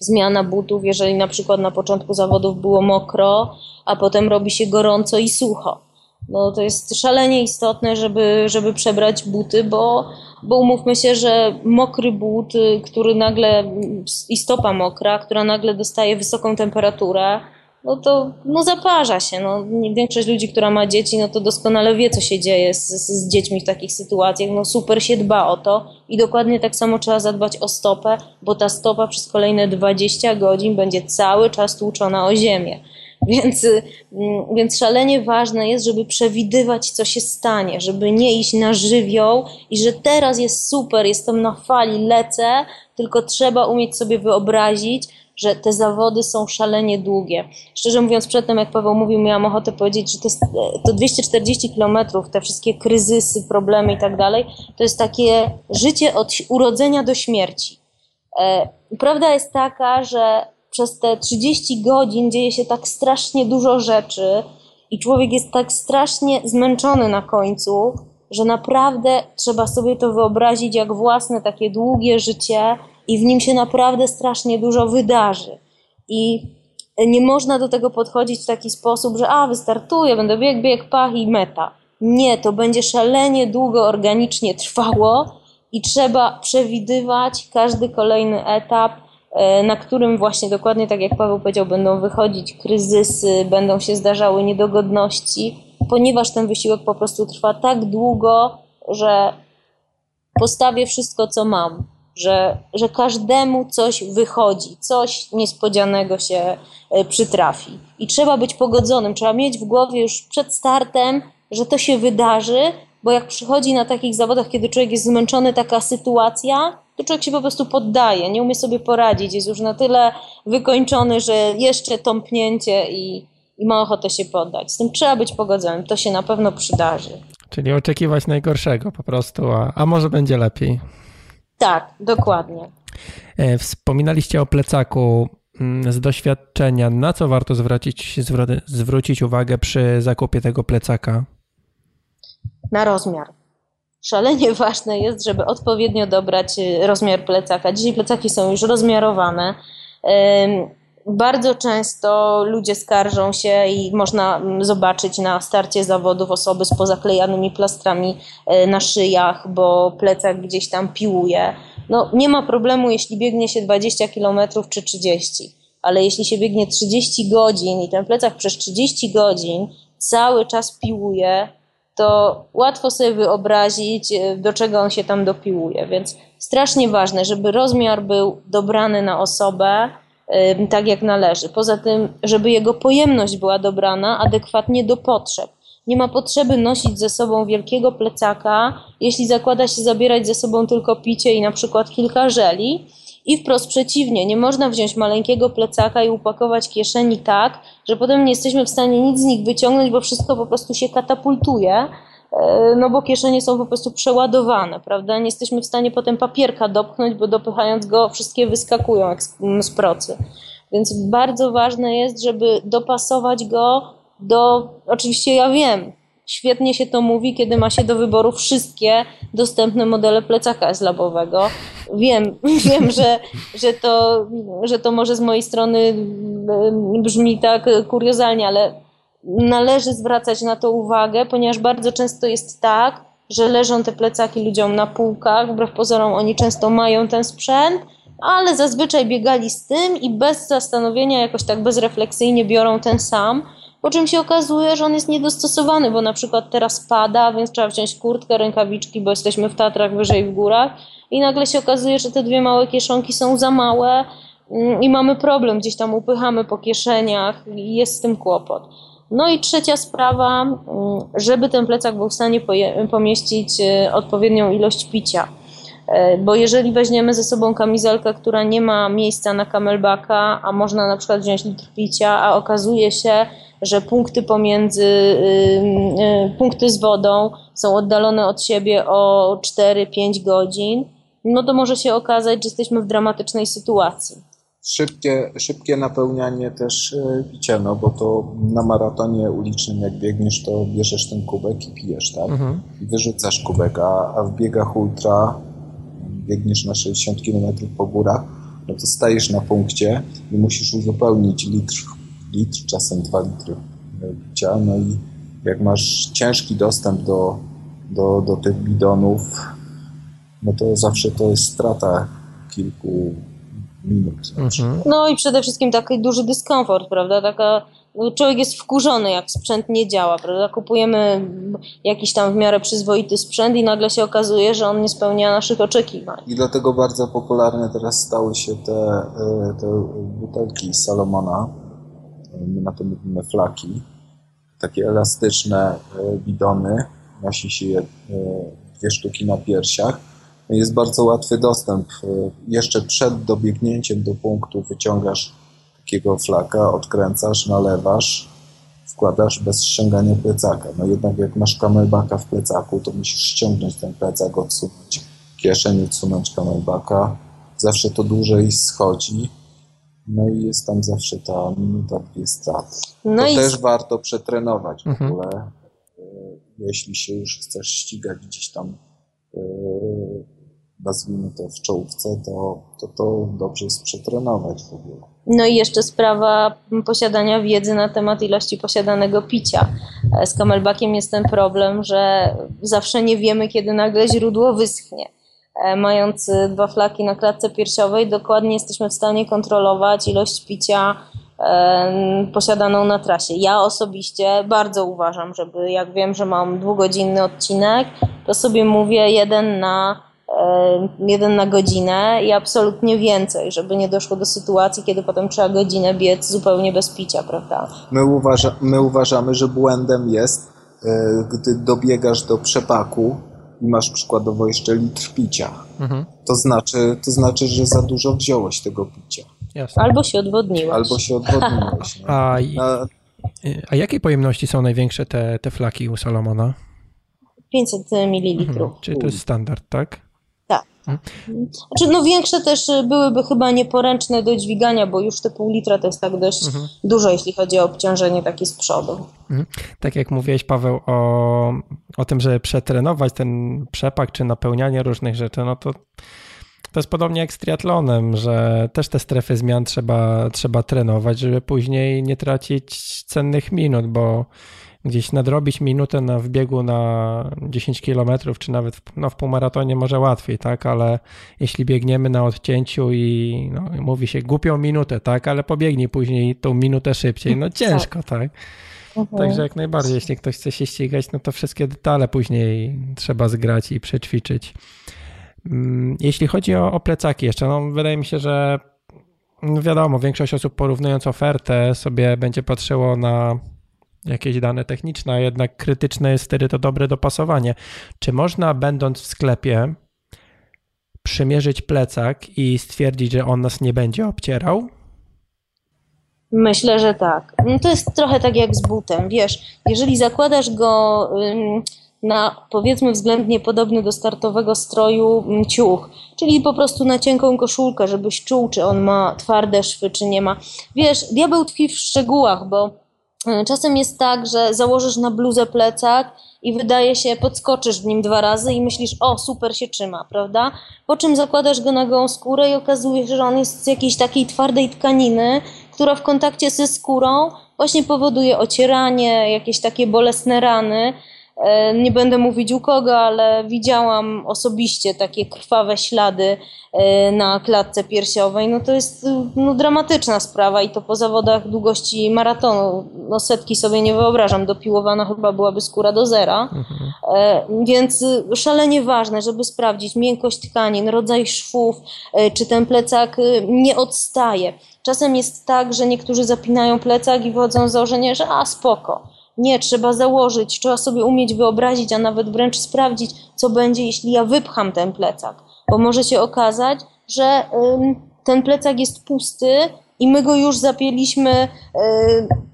zmiana butów, jeżeli na przykład na początku zawodów było mokro, a potem robi się gorąco i sucho. No to jest szalenie istotne, żeby, żeby przebrać buty, bo, bo umówmy się, że mokry but, który nagle, i stopa mokra, która nagle dostaje wysoką temperaturę, no to no zaparza się. No, większość ludzi, która ma dzieci, no to doskonale wie, co się dzieje z, z dziećmi w takich sytuacjach. No super się dba o to i dokładnie tak samo trzeba zadbać o stopę, bo ta stopa przez kolejne 20 godzin będzie cały czas tłuczona o ziemię. Więc, mm, więc szalenie ważne jest, żeby przewidywać, co się stanie, żeby nie iść na żywioł i że teraz jest super, jestem na fali, lecę, tylko trzeba umieć sobie wyobrazić, że te zawody są szalenie długie. Szczerze mówiąc, przedtem, jak Paweł mówił, miałam ochotę powiedzieć, że to, jest, to 240 kilometrów, te wszystkie kryzysy, problemy i tak dalej, to jest takie życie od urodzenia do śmierci. E, prawda jest taka, że przez te 30 godzin dzieje się tak strasznie dużo rzeczy i człowiek jest tak strasznie zmęczony na końcu, że naprawdę trzeba sobie to wyobrazić jak własne takie długie życie i w nim się naprawdę strasznie dużo wydarzy. I nie można do tego podchodzić w taki sposób, że a, wystartuję, będę bieg, bieg, pach i meta. Nie, to będzie szalenie długo organicznie trwało i trzeba przewidywać każdy kolejny etap, na którym właśnie dokładnie tak jak Paweł powiedział, będą wychodzić kryzysy, będą się zdarzały niedogodności, ponieważ ten wysiłek po prostu trwa tak długo, że postawię wszystko, co mam że, że każdemu coś wychodzi, coś niespodzianego się e, przytrafi. I trzeba być pogodzonym, trzeba mieć w głowie już przed startem, że to się wydarzy, bo jak przychodzi na takich zawodach, kiedy człowiek jest zmęczony, taka sytuacja, to człowiek się po prostu poddaje, nie umie sobie poradzić, jest już na tyle wykończony, że jeszcze tąpnięcie i, i ma ochotę się poddać. Z tym trzeba być pogodzonym, to się na pewno przydarzy. Czyli oczekiwać najgorszego po prostu, a, a może będzie lepiej. Tak, dokładnie. E, wspominaliście o plecaku mm, z doświadczenia. Na co warto zwrócić, zwrócić uwagę przy zakupie tego plecaka? Na rozmiar. Szalenie ważne jest, żeby odpowiednio dobrać y, rozmiar plecaka. Dzisiaj plecaki są już rozmiarowane. Bardzo często ludzie skarżą się i można mm, zobaczyć na starcie zawodów osoby z pozaklejanymi plastrami e, na szyjach, bo plecak gdzieś tam piłuje. No, nie ma problemu, jeśli biegnie się 20 km czy 30, ale jeśli się biegnie 30 godzin i ten plecak przez 30 godzin cały czas piłuje, to łatwo sobie wyobrazić, e, do czego on się tam dopiłuje. Więc strasznie ważne, żeby rozmiar był dobrany na osobę, tak jak należy. Poza tym, żeby jego pojemność była dobrana adekwatnie do potrzeb. nie ma potrzeby nosić ze sobą wielkiego plecaka, jeśli zakłada się zabierać ze sobą tylko picie i na przykład kilka żeli. I wprost przeciwnie, nie można wziąć maleńkiego plecaka i upakować kieszeni tak, że potem nie jesteśmy w stanie nic z nich wyciągnąć, bo wszystko po prostu się katapultuje, e, no bo kieszenie są po prostu przeładowane, prawda? Nie jesteśmy w stanie potem papierka dopchnąć, bo dopychając go wszystkie wyskakują jak z procy. Więc bardzo ważne jest, żeby dopasować go do, oczywiście ja wiem, świetnie się to mówi, kiedy ma się do wyboru wszystkie dostępne modele plecaka slabowego. Wiem, wiem, że, że, to, że to może z mojej strony mm, brzmi tak kuriozalnie, ale należy zwracać na to uwagę, ponieważ bardzo często jest tak, że leżą te plecaki ludziom na półkach, wbrew pozorom oni często mają ten sprzęt, ale zazwyczaj biegali z tym i bez zastanowienia, jakoś tak bezrefleksyjnie biorą ten sam, po czym się okazuje, że on jest niedostosowany, bo na przykład teraz pada, więc trzeba wziąć kurtkę, rękawiczki, bo jesteśmy w Tatrach wyżej w górach i nagle się okazuje, że te dwie małe kieszonki są za małe mm, i mamy problem, gdzieś tam upychamy po kieszeniach i jest z tym kłopot. No i trzecia sprawa, mm, żeby ten plecak był w stanie pomieścić y, odpowiednią ilość picia. E, bo jeżeli weźmiemy ze sobą kamizelkę, która nie ma miejsca na kamelbaka, a można na przykład wziąć litr picia, a okazuje się, że punkty pomiędzy, y, y, punkty z wodą są oddalone od siebie o 4-5 godzin, no to może się okazać, że jesteśmy w dramatycznej sytuacji. Szybkie, szybkie napełnianie też y, picia, no bo to na maratonie ulicznym jak biegniesz, to bierzesz ten kubek i pijesz, tak? Mhm. I wyrzucasz kubek, a, a w biegach ultra biegniesz na 60 km po górach, no to stajesz na punkcie i musisz uzupełnić litr litr, czasem 2 litry picia. No i jak masz ciężki dostęp do, do, do tych bidonów, no to zawsze to jest strata kilku minut. Mhm. No i przede wszystkim taki duży dyskomfort, prawda? Taka, człowiek jest wkurzony, jak sprzęt nie działa, prawda? Kupujemy jakiś tam w miarę przyzwoity sprzęt i nagle się okazuje, że on nie spełnia naszych oczekiwań. I dlatego bardzo popularne teraz stały się te, e, te butelki Salomona, my na to mówimy flaki, takie elastyczne e, bidony, nosi się je dwie sztuki na piersiach. No jest bardzo łatwy dostęp. E, jeszcze przed dobiegnięciem do punktu wyciągasz takiego flaka, odkręcasz, nalewasz, wkładasz bez ściągania plecaka. No jednak jak masz kamelbaka w plecaku, to musisz ściągnąć ten plecak, odsunąć kieszeń, odsunąć kamelbaka. Zawsze to dłużej schodzi no i jest tam zawsze ta minuta, dwie straty. No to i... też warto przetrenować w mhm. ogóle. E, jeśli się już chcesz ścigać gdzieś tam, e, nazwijmy to w czołówce, to, to, to dobrze jest przetrenować w ogóle. No i jeszcze sprawa posiadania wiedzy na temat ilości posiadanego picia. E, z kamelbakiem jest ten problem, że zawsze nie wiemy, kiedy nagle źródło wyschnie. E, mając y, dwa flaki na klatce piersiowej, dokładnie jesteśmy w stanie kontrolować ilość picia e, posiadaną na trasie. Ja osobiście bardzo uważam, żeby jak wiem, że mam dwugodzinny odcinek, to sobie mówię jeden na, e, jeden na godzinę i absolutnie więcej, żeby nie doszło do sytuacji, kiedy potem trzeba godzinę biec zupełnie bez picia, prawda? My, uważa, my uważamy, że błędem jest, gdy dobiegasz do przepaku, i masz przykładowo jeszcze litr picia, mhm. to, znaczy, to znaczy, że za dużo wziąłeś tego picia. Jasne. Albo się odwodniłeś. Albo się odwodniłeś. A, a, a jakiej pojemności są największe te, te flaki u Salomona? 500 ml. Mhm. Czyli to jest standard, tak? Znaczy, no większe też y, byłyby chyba nieporęczne do dźwigania, bo już te pół litra to jest tak dość mhm. dużo, jeśli chodzi o obciążenie takie z przodu. Mhm. Tak jak mówiłeś, Paweł, o, o tym, żeby przetrenować ten przepak czy napełnianie różnych rzeczy, no to to jest podobnie jak z triatlonem, że też te strefy zmian trzeba, trzeba trenować, żeby później nie tracić cennych minut, bo gdzieś nadrobić minutę na wbiegu na 10 km, czy nawet w, no, w półmaratonie może łatwiej, tak, ale jeśli biegniemy na odcięciu i no, mówi się głupią minutę, tak, ale pobiegnij później tą minutę szybciej, no ciężko, tak. Mhm. Także jak najbardziej, jeśli ktoś chce się ścigać, no to wszystkie detale później trzeba zgrać i przećwiczyć. Mm, jeśli chodzi o, o plecaki jeszcze, no wydaje mi się, że no wiadomo, większość osób porównując ofertę sobie będzie patrzyło na jakieś dane techniczne, a jednak krytyczne jest wtedy to dobre dopasowanie. Czy można, będąc w sklepie, przymierzyć plecak i stwierdzić, że on nas nie będzie obcierał? Myślę, że tak. No to jest trochę tak jak z butem, wiesz, jeżeli zakładasz go na powiedzmy względnie podobny do startowego stroju ciuch, czyli po prostu na cienką koszulkę, żebyś czuł, czy on ma twarde szwy, czy nie ma. Wiesz, diabeł tkwi w szczegółach, bo czasem jest tak, że założysz na bluzę plecak i wydaje się, podskoczysz w nim dwa razy i myślisz, o super się trzyma, prawda? Po czym zakładasz go na gołą skórę i okazuje się, że on jest z jakiejś takiej twardej tkaniny, która w kontakcie ze skórą właśnie powoduje ocieranie, jakieś takie bolesne rany. E, nie będę mówić u kogo, ale widziałam osobiście takie krwawe ślady e, na klatce piersiowej. No to jest no, dramatyczna sprawa i to po zawodach długości maratonu. No setki sobie nie wyobrażam, dopiłowana chyba byłaby skóra do zera. Mhm. E, więc szalenie ważne, żeby sprawdzić miękkość tkanin, rodzaj szwów, czy ten plecak nie odstaje. Czasem jest tak, że niektórzy zapinają plecak i wchodzą z założenia, że a spoko nie, trzeba założyć, trzeba sobie umieć wyobrazić, a nawet wręcz sprawdzić, co będzie, jeśli ja wypcham ten plecak. Bo może się okazać, że ten plecak jest pusty i my go już zapięliśmy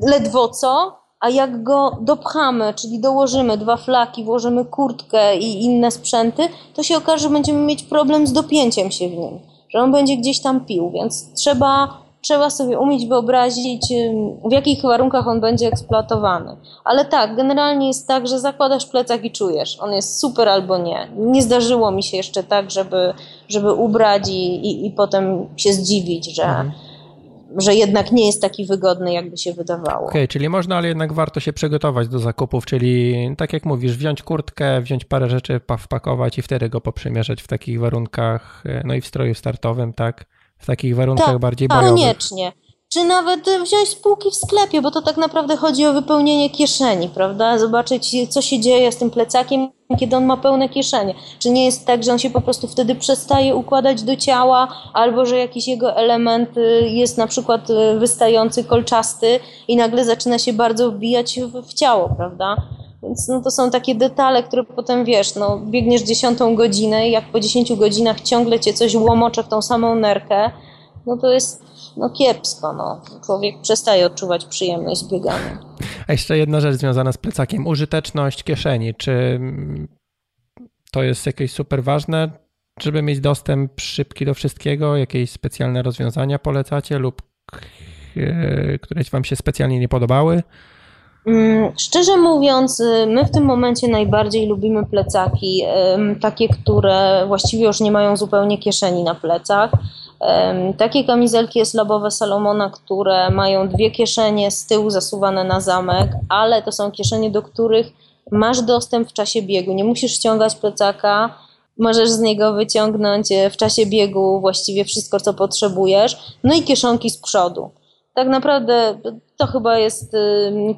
ledwo co, a jak go dopchamy, czyli dołożymy dwa flaki, włożymy kurtkę i inne sprzęty, to się okaże, że będziemy mieć problem z dopięciem się w nim, że on będzie gdzieś tam pił, więc trzeba trzeba sobie umieć wyobrazić, w jakich warunkach on będzie eksploatowany. Ale tak, generalnie jest tak, że zakładasz plecak i czujesz, on jest super albo nie. Nie zdarzyło mi się jeszcze tak, żeby, żeby ubrać i, i, i potem się zdziwić, że, mhm. że jednak nie jest taki wygodny, jakby się wydawało. Okej, okay, czyli można, ale jednak warto się przygotować do zakupów, czyli tak jak mówisz, wziąć kurtkę, wziąć parę rzeczy, wpakować i wtedy go poprzymierzać w takich warunkach, e, no i w stroju startowym, tak? W takich warunkach tak, bardziej bojowych. Koniecznie. Czy nawet wziąć spółki w sklepie, bo to tak naprawdę chodzi o wypełnienie kieszeni, prawda? Zobaczyć, co się dzieje z tym plecakiem, kiedy on ma pełne kieszenie. Czy nie jest tak, że on się po prostu wtedy przestaje układać do ciała, albo że jakiś jego element y, jest na przykład y, wystający, kolczasty i nagle zaczyna się bardzo wbijać w, w ciało, prawda? Więc no, to są takie detale, które potem wiesz, no, biegniesz dziesiątą godzinę i jak po dziesięciu godzinach ciągle cię coś łomocze w tą samą nerkę, no to jest no, kiepsko. No. Człowiek przestaje odczuwać przyjemność z biegania. A jeszcze jedna rzecz związana z plecakiem. Użyteczność kieszeni. Czy to jest jakieś super ważne, żeby mieć dostęp szybki do wszystkiego? Jakieś specjalne rozwiązania polecacie lub e, któreś wam się specjalnie nie podobały? Mm, szczerze mówiąc, y, my w tym momencie najbardziej lubimy plecaki, takie, które właściwie już nie mają zupełnie kieszeni na plecach. Takie kamizelki slabowe Salomona, które mają dwie kieszenie z tyłu zasuwane na zamek, ale to są kieszenie, do których masz dostęp w czasie biegu. Nie musisz ściągać plecaka, możesz z niego wyciągnąć e, w czasie biegu właściwie wszystko, co potrzebujesz. No i kieszonki z przodu tak naprawdę to chyba jest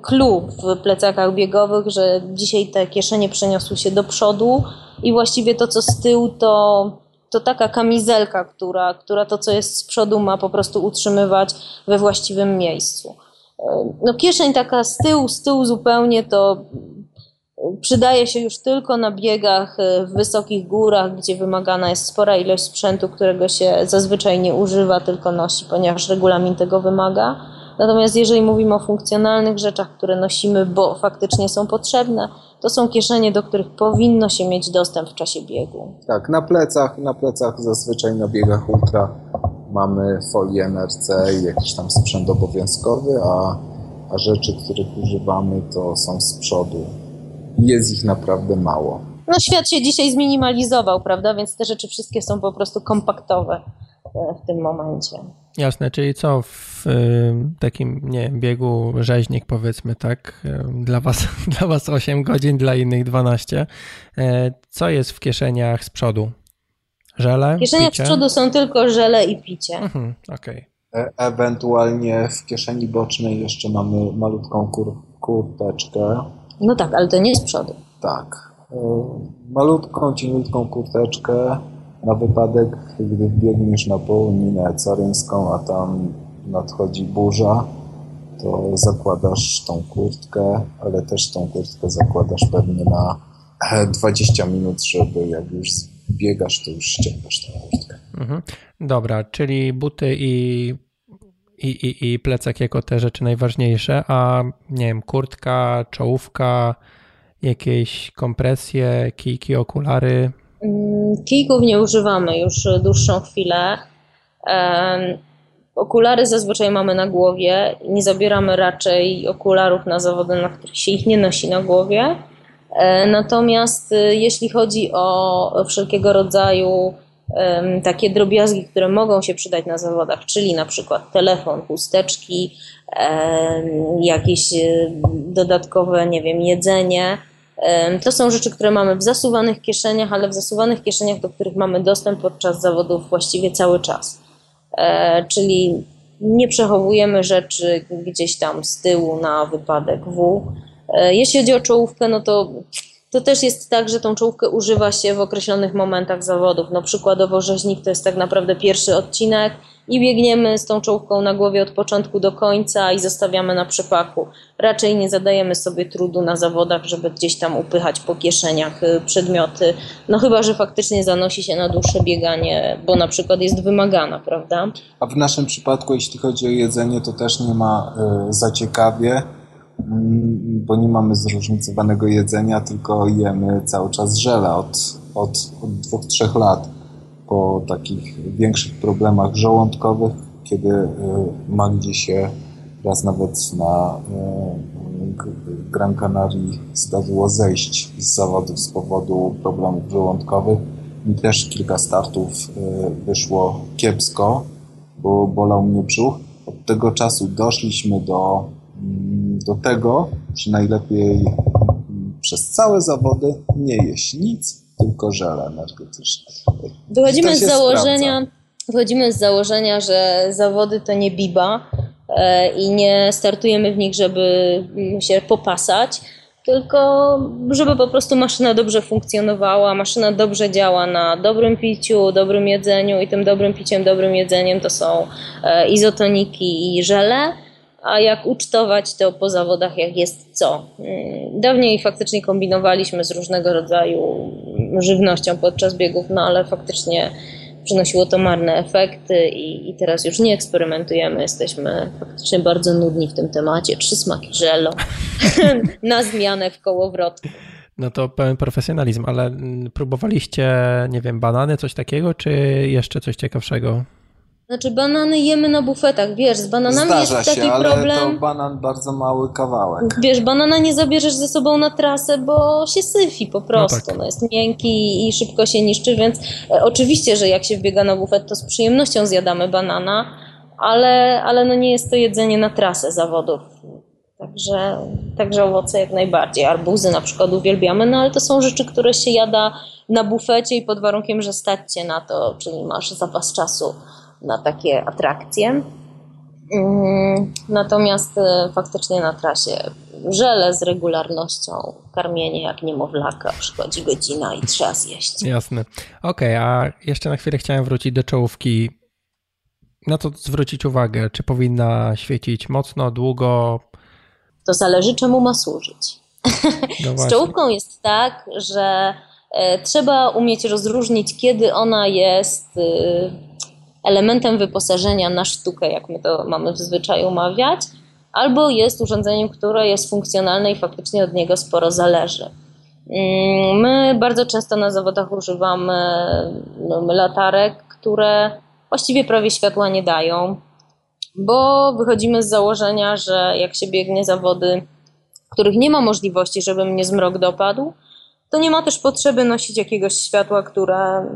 clue w plecakach biegowych, że dzisiaj te kieszenie przeniosły się do przodu i właściwie to, co z tyłu, to, to taka kamizelka, która, która to, co jest z przodu, ma po prostu utrzymywać we właściwym miejscu. No kieszeń taka z tyłu, z tyłu zupełnie to Przydaje się już tylko na biegach e, w wysokich górach, gdzie wymagana jest spora ilość sprzętu, którego się zazwyczaj nie używa, tylko nosi, ponieważ regulamin tego wymaga. Natomiast jeżeli mówimy o funkcjonalnych rzeczach, które nosimy, bo faktycznie są potrzebne, to są kieszenie, do których powinno się mieć dostęp w czasie biegu. Tak, na plecach, na plecach zazwyczaj na biegach ultra mamy folię NRC i jakiś tam sprzęt obowiązkowy, a, a rzeczy, których używamy, to są z przodu jest ich naprawdę mało. No świat się dzisiaj zminimalizował, prawda? Więc te rzeczy wszystkie są po prostu kompaktowe e, w tym momencie. Jasne, czyli co w takim, nie wiem, biegu rzeźnik powiedzmy, tak? Dla was, dla was 8 godzin, dla innych 12. Y, co jest w kieszeniach z przodu? Żele? W kieszeniach picie? z przodu są tylko żele i picie. Mhm, okej. Okay. E ewentualnie w kieszeni bocznej jeszcze mamy malutką kur kurteczkę no tak, ale to nie z przodu. Tak. E, malutką, cieniutką kurteczkę na wypadek, gdy biegniesz na południnę caryńską, a tam nadchodzi burza to zakładasz tą kurtkę, ale też tą kurtkę zakładasz pewnie na 20 minut, żeby jak już biegasz, to już ściągasz tę kurtkę. Mhm. Dobra, czyli buty i, i, i, i plecak jako te rzeczy najważniejsze, a nie wiem, kurtka, czołówka, jakieś kompresje, kijki, okulary? Mm, kijków nie używamy już dłuższą chwilę. Okulary zazwyczaj mamy na głowie. Nie zabieramy raczej okularów na zawody, na których się ich nie nosi na głowie. E, natomiast e, jeśli chodzi o wszelkiego rodzaju takie drobiazgi, które mogą się przydać na zawodach, czyli na przykład telefon, chusteczki, jakieś e, dodatkowe, nie wiem, jedzenie. To są rzeczy, które mamy w zasuwanych kieszeniach, ale w zasuwanych kieszeniach, do których mamy dostęp podczas zawodów właściwie cały czas. Czyli nie przechowujemy rzeczy gdzieś tam z tyłu na wypadek W. Jeśli chodzi o czołówkę, no to to też jest tak, że tą czołówkę używa się w określonych momentach zawodów. No przykładowo rzeźnik to jest tak naprawdę pierwszy odcinek i biegniemy z tą czołówką na głowie od początku do końca i zostawiamy na przepaku. Raczej nie zadajemy sobie trudu na zawodach, żeby gdzieś tam upychać po kieszeniach y, przedmioty. No chyba, że faktycznie zanosi się na dłuższe bieganie, bo na przykład jest wymagana, prawda? A w naszym przypadku, jeśli chodzi o jedzenie, to też nie ma y, za ciekawie Mm, bo nie mamy zróżnicowanego jedzenia, tylko jemy cały czas żele od, od, od dwóch, trzech lat. Po takich większych problemach żołądkowych, kiedy y, Magdzie się raz nawet na y, Gran Canaria zdarzyło zejść z zawodów z powodu problemów żołądkowych. Mi też kilka startów y, wyszło kiepsko, bo bolał mnie brzuch. Od tego czasu doszliśmy do do tego, że najlepiej przez całe zawody nie jeść nic, tylko żele energetyczne. Wychodzimy z założenia, wychodzimy z założenia, że zawody to nie biba e, i nie startujemy w nich, żeby się popasać, tylko żeby po prostu maszyna dobrze funkcjonowała, maszyna dobrze działa na dobrym piciu, dobrym jedzeniu i tym dobrym piciem, dobrym jedzeniem to są e, izotoniki i żele a jak ucztować to po zawodach, jak jest co. Mm, dawniej faktycznie kombinowaliśmy z różnego rodzaju żywnością podczas biegów, no ale faktycznie przynosiło to marne efekty i, i teraz już nie eksperymentujemy, jesteśmy faktycznie bardzo nudni w tym temacie. Trzy smaki żelo na zmianę w kołowrotku. No to pełen profesjonalizm, ale próbowaliście, nie wiem, banany, coś takiego, czy jeszcze coś ciekawszego? Znaczy banany jemy na bufetach, wiesz, z bananami Zdarza jest taki się, ale problem. to banan bardzo mały kawałek. Wiesz, banana nie zabierzesz ze sobą na trasę, bo się syfi po prostu. No, tak. no jest miękki i szybko się niszczy, więc e, oczywiście, że jak się wbiega na bufet, to z przyjemnością zjadamy banana, ale, ale no nie jest to jedzenie na trasę zawodów. Także, także owoce jak najbardziej. Arbuzy na przykład uwielbiamy, no ale to są rzeczy, które się jada na bufecie i pod warunkiem, że stać cię na to, czyli masz zapas czasu na takie atrakcje. Mm, natomiast e, faktycznie na trasie żele z regularnością, karmienie jak niemowlaka, przychodzi godzina i trzeba zjeść. Jasne. Okej, okay, a jeszcze na chwilę chciałem wrócić do czołówki. Na to zwrócić uwagę, czy powinna świecić mocno, długo? To zależy, czemu ma służyć. No z czołówką jest tak, że e, trzeba umieć rozróżnić, kiedy ona jest y, elementem wyposażenia na sztukę, jak my to mamy w zwyczaju mawiać, albo jest urządzeniem, które jest funkcjonalne i faktycznie od niego sporo zależy. Mm, my bardzo często na zawodach używamy no, latarek, które właściwie prawie światła nie dają, bo wychodzimy z założenia, że jak się biegnie zawody, w których nie ma możliwości, żeby mnie zmrok dopadł, to nie ma też potrzeby nosić jakiegoś światła, które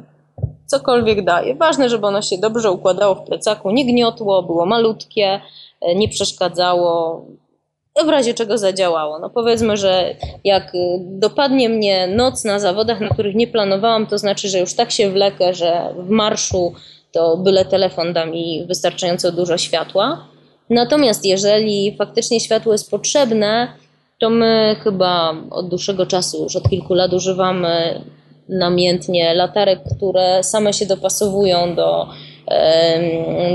cokolwiek daje. Ważne, żeby ono się dobrze układało w plecaku, nie gniotło, było malutkie, e, nie przeszkadzało, w razie czego zadziałało. No powiedzmy, że jak dopadnie mnie noc na zawodach, na których nie planowałam, to znaczy, że już tak się wlekę, że w marszu to byle telefon da mi wystarczająco dużo światła. Natomiast jeżeli faktycznie światło jest potrzebne, to my chyba od dłuższego czasu, już od kilku lat używamy namiętnie latarek, które same się dopasowują do,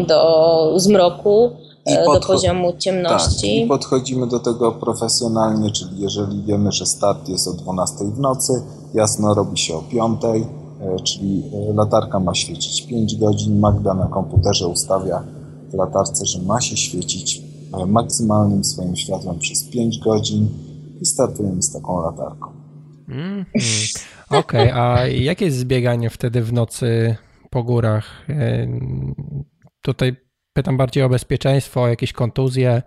do zmroku. e, do poziomu ciemności. Tak, I podchodzimy do tego profesjonalnie, czyli jeżeli wiemy, że start jest o 12 w nocy, jasno robi się o 5, e, czyli e, latarka ma świecić 5 godzin, Magda na komputerze ustawia w latarce, że ma się świecić maksymalnym swoim światłem przez 5 godzin i startujemy z taką latarką. Mm -hmm. Okej, okay, a jakie jest zbieganie wtedy w nocy po górach? Tutaj pytam bardziej o bezpieczeństwo, o jakieś kontuzje.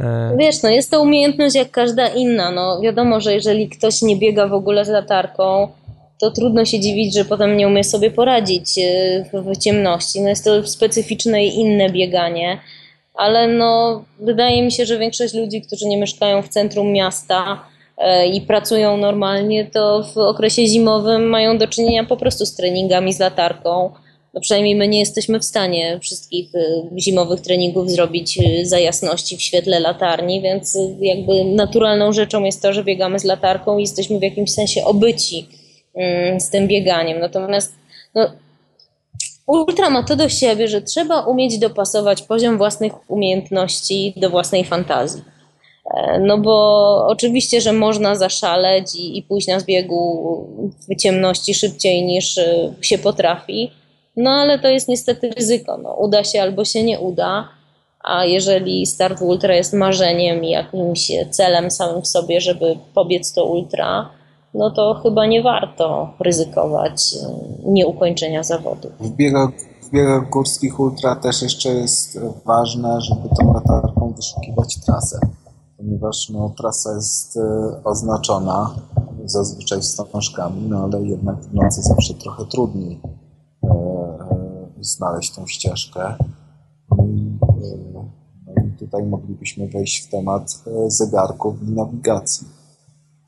E, Wiesz, no jest to umiejętność jak każda inna. No wiadomo, że jeżeli ktoś nie biega w ogóle z latarką, to trudno się dziwić, że potem nie umie sobie poradzić e, w ciemności. No jest to specyficzne i inne bieganie, ale no wydaje mi się, że większość ludzi, którzy nie mieszkają w centrum miasta e, i pracują normalnie, to w okresie zimowym mają do czynienia po prostu z treningami z latarką no przynajmniej my nie jesteśmy w stanie wszystkich y, zimowych treningów zrobić y, za jasności w świetle latarni, więc jakby naturalną rzeczą jest to, że biegamy z latarką i jesteśmy w jakimś sensie obyci mm, z tym bieganiem. Natomiast no, ultra ma to do siebie, że trzeba umieć dopasować poziom własnych umiejętności do własnej fantazji. E, no bo oczywiście, że można zaszaleć i, i pójść na zbiegu w ciemności szybciej niż się potrafi, no ale to jest niestety ryzyko. No, uda się albo się nie uda. A jeżeli start ultra jest marzeniem i jakimś celem samym w sobie, żeby pobiec to ultra, no to chyba nie warto ryzykować y, nieukończenia zawodu. W biegach, w biegach górskich ultra też jeszcze jest ważne, żeby tą latarką wyszukiwać trasę, ponieważ no, trasa jest y, oznaczona zazwyczaj wstążkami, no ale jednak w nocy zawsze trochę trudniej znaleźć tą ścieżkę. No i, e, no i tutaj moglibyśmy wejść w temat e, zegarków i nawigacji.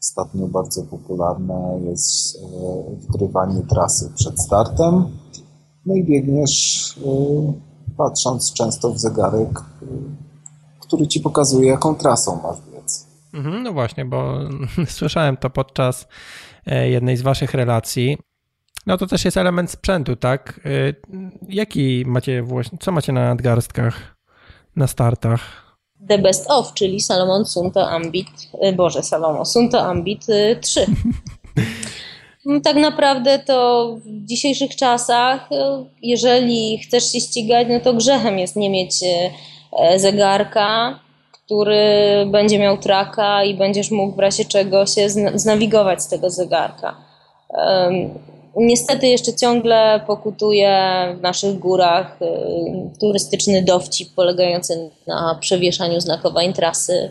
Ostatnio bardzo popularne jest e, wgrywanie trasy przed startem. No i biegniesz patrząc często w zegarek, który ci pokazuje, jaką trasą masz biec. Mhm, no właśnie, bo słyszałem to podczas jednej z waszych relacji. No to też jest element sprzętu, tak? Y, jaki macie właśnie, co macie na nadgarstkach, na startach? The Best Of, czyli Salomon Sunto Ambit, y, Boże, Salomon Sunto Ambit 3. Y, no, tak naprawdę to w dzisiejszych czasach, jeżeli chcesz się ścigać, no to grzechem jest nie mieć zegarka, który będzie miał traka i będziesz mógł w razie czego się znawigować z tego zegarka. Niestety jeszcze ciągle pokutuje w naszych górach y, turystyczny dowcip polegający na przewieszaniu znakowań trasy.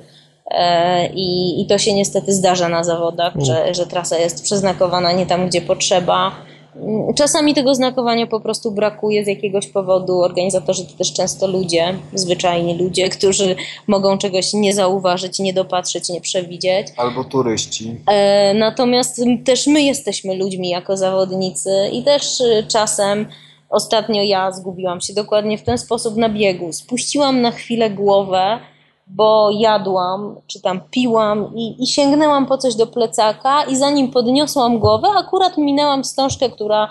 E, I, I to się niestety zdarza na zawodach, że, że trasa jest przeznakowana nie tam, gdzie potrzeba Czasami tego znakowania po prostu brakuje z jakiegoś powodu. Organizatorzy to też często ludzie, zwyczajni ludzie, którzy mogą czegoś nie zauważyć, nie dopatrzeć, nie przewidzieć. Albo turyści. E, natomiast też my jesteśmy ludźmi jako zawodnicy i też y, czasem ostatnio ja zgubiłam się dokładnie w ten sposób na biegu. Spuściłam na chwilę głowę bo jadłam, czy tam piłam i, i, sięgnęłam po coś do plecaka i zanim podniosłam głowę, akurat minęłam wstążkę, która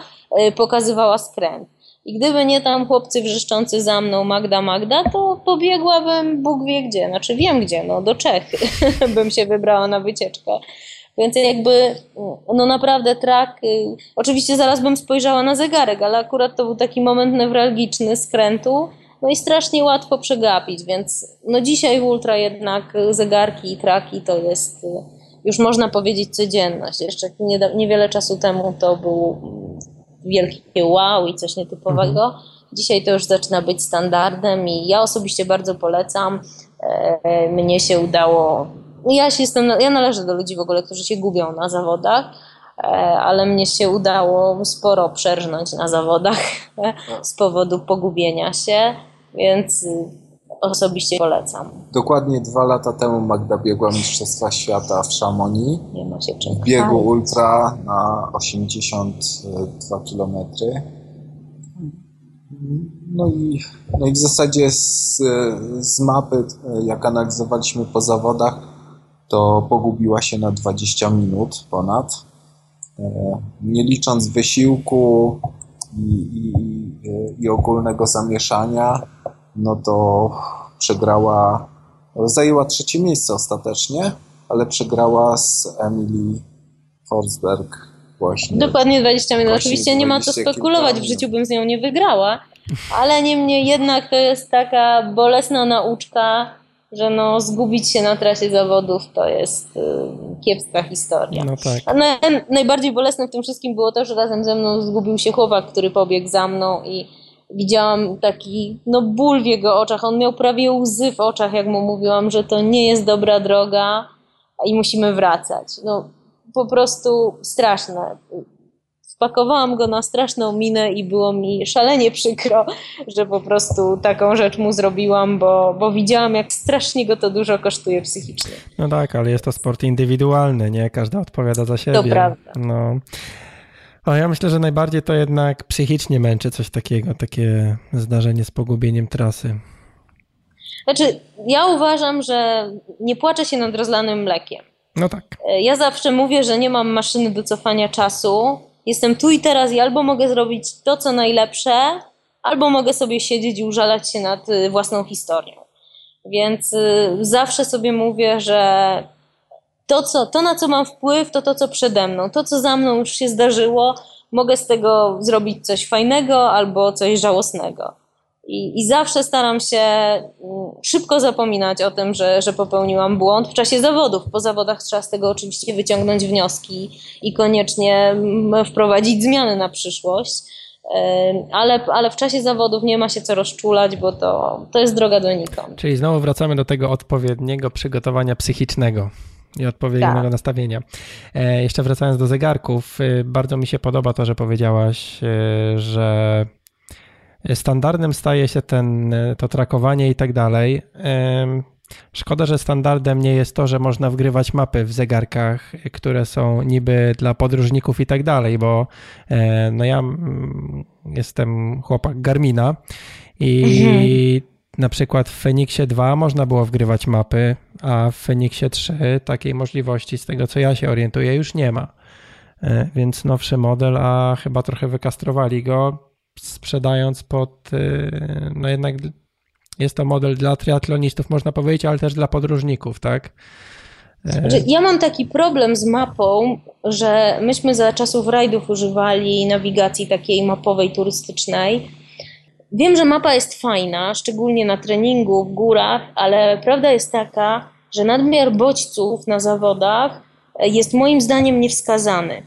y, pokazywała skręt. I gdyby nie tam chłopcy wrzeszczący za mną Magda, Magda, to pobiegłabym Bóg wie gdzie, znaczy wiem gdzie, no do Czech bym się wybrała na wycieczkę. Więc jakby, no naprawdę trak, y, oczywiście zaraz bym spojrzała na zegarek, ale akurat to był taki moment newralgiczny skrętu, no i strasznie łatwo przegapić, więc no dzisiaj w ultra jednak zegarki i traki to jest y, już można powiedzieć codzienność. Jeszcze niewiele czasu temu to był wielkie wow i coś nietypowego. Mhm. Dzisiaj to już zaczyna być standardem i ja osobiście bardzo polecam. E, mnie się udało, ja, się jestem, ja należę do ludzi w ogóle, którzy się gubią na zawodach, ale mnie się udało sporo przerżnąć na zawodach z powodu pogubienia się więc osobiście polecam. Dokładnie dwa lata temu Magda biegła Mistrzostwa Świata w Chamonix. Nie ma się czym W biegu ultra na 82 km. No i, no i w zasadzie z, z mapy, jak analizowaliśmy po zawodach, to pogubiła się na 20 minut ponad. E, nie licząc wysiłku i, i, i ogólnego zamieszania, no to przegrała, zajęła trzecie miejsce ostatecznie, ale przegrała z Emily Forsberg właśnie. Dokładnie 20 minut. Oczywiście nie ma co spekulować, w życiu bym z nią nie wygrała, ale niemniej jednak to jest taka bolesna nauczka, że no, zgubić się na trasie zawodów to jest y, kiepska historia. No tak. A na, najbardziej bolesne w tym wszystkim było to, że razem ze mną zgubił się chłopak, który pobiegł za mną i widziałam taki no, ból w jego oczach. On miał prawie łzy w oczach, jak mu mówiłam, że to nie jest dobra droga i musimy wracać. No, po prostu straszne wpakowałam go na straszną minę i było mi szalenie przykro, że po prostu taką rzecz mu zrobiłam, bo, bo widziałam, jak strasznie go to dużo kosztuje psychicznie. No tak, ale jest to sport indywidualny, nie? Każda odpowiada za siebie. To prawda. No. A ja myślę, że najbardziej to jednak psychicznie męczy coś takiego, takie zdarzenie z pogubieniem trasy. Znaczy, ja uważam, że nie płaczę się nad rozlanym mlekiem. No tak. Ja zawsze mówię, że nie mam maszyny do cofania czasu, jestem tu i teraz i albo mogę zrobić to, co najlepsze, albo mogę sobie siedzieć i użalać się nad y, własną historią. Więc y, zawsze sobie mówię, że to, co, to, na co mam wpływ, to to, co przede mną. To, co za mną już się zdarzyło, mogę z tego zrobić coś fajnego albo coś żałosnego. I, I zawsze staram się mm, szybko zapominać o tym, że, że popełniłam błąd w czasie zawodów. Po zawodach trzeba z tego oczywiście wyciągnąć wnioski i koniecznie mm, wprowadzić zmiany na przyszłość. Ale, ale w czasie zawodów nie ma się co rozczulać, bo to, to jest droga donikąd. Czyli znowu wracamy do tego odpowiedniego przygotowania psychicznego i odpowiedniego tak. nastawienia. E, jeszcze wracając do zegarków, y, bardzo mi się podoba to, że powiedziałaś, y, że standardem staje się ten, to trakowanie i tak dalej. Szkoda, że standardem nie jest to, że można wgrywać mapy w zegarkach, które są niby dla podróżników i tak dalej, bo e, no ja mm, jestem chłopak Garmina i mhm. na przykład w Fenixie 2 można było wgrywać mapy, a w Fenixie 3 takiej możliwości, z tego co ja się orientuję, już nie ma. E, więc nowszy model, a chyba trochę wykastrowali go sprzedając pod, y, no jednak jest to model dla triatlonistów, można powiedzieć, ale też dla podróżników, tak? E, znaczy, ja mam taki problem z mapą, że myśmy za czasów rajdów używali nawigacji takiej mapowej, turystycznej. Wiem, że mapa jest fajna, szczególnie na treningu w górach, ale prawda jest taka, że nadmiar bodźców na zawodach jest moim zdaniem niewskazany.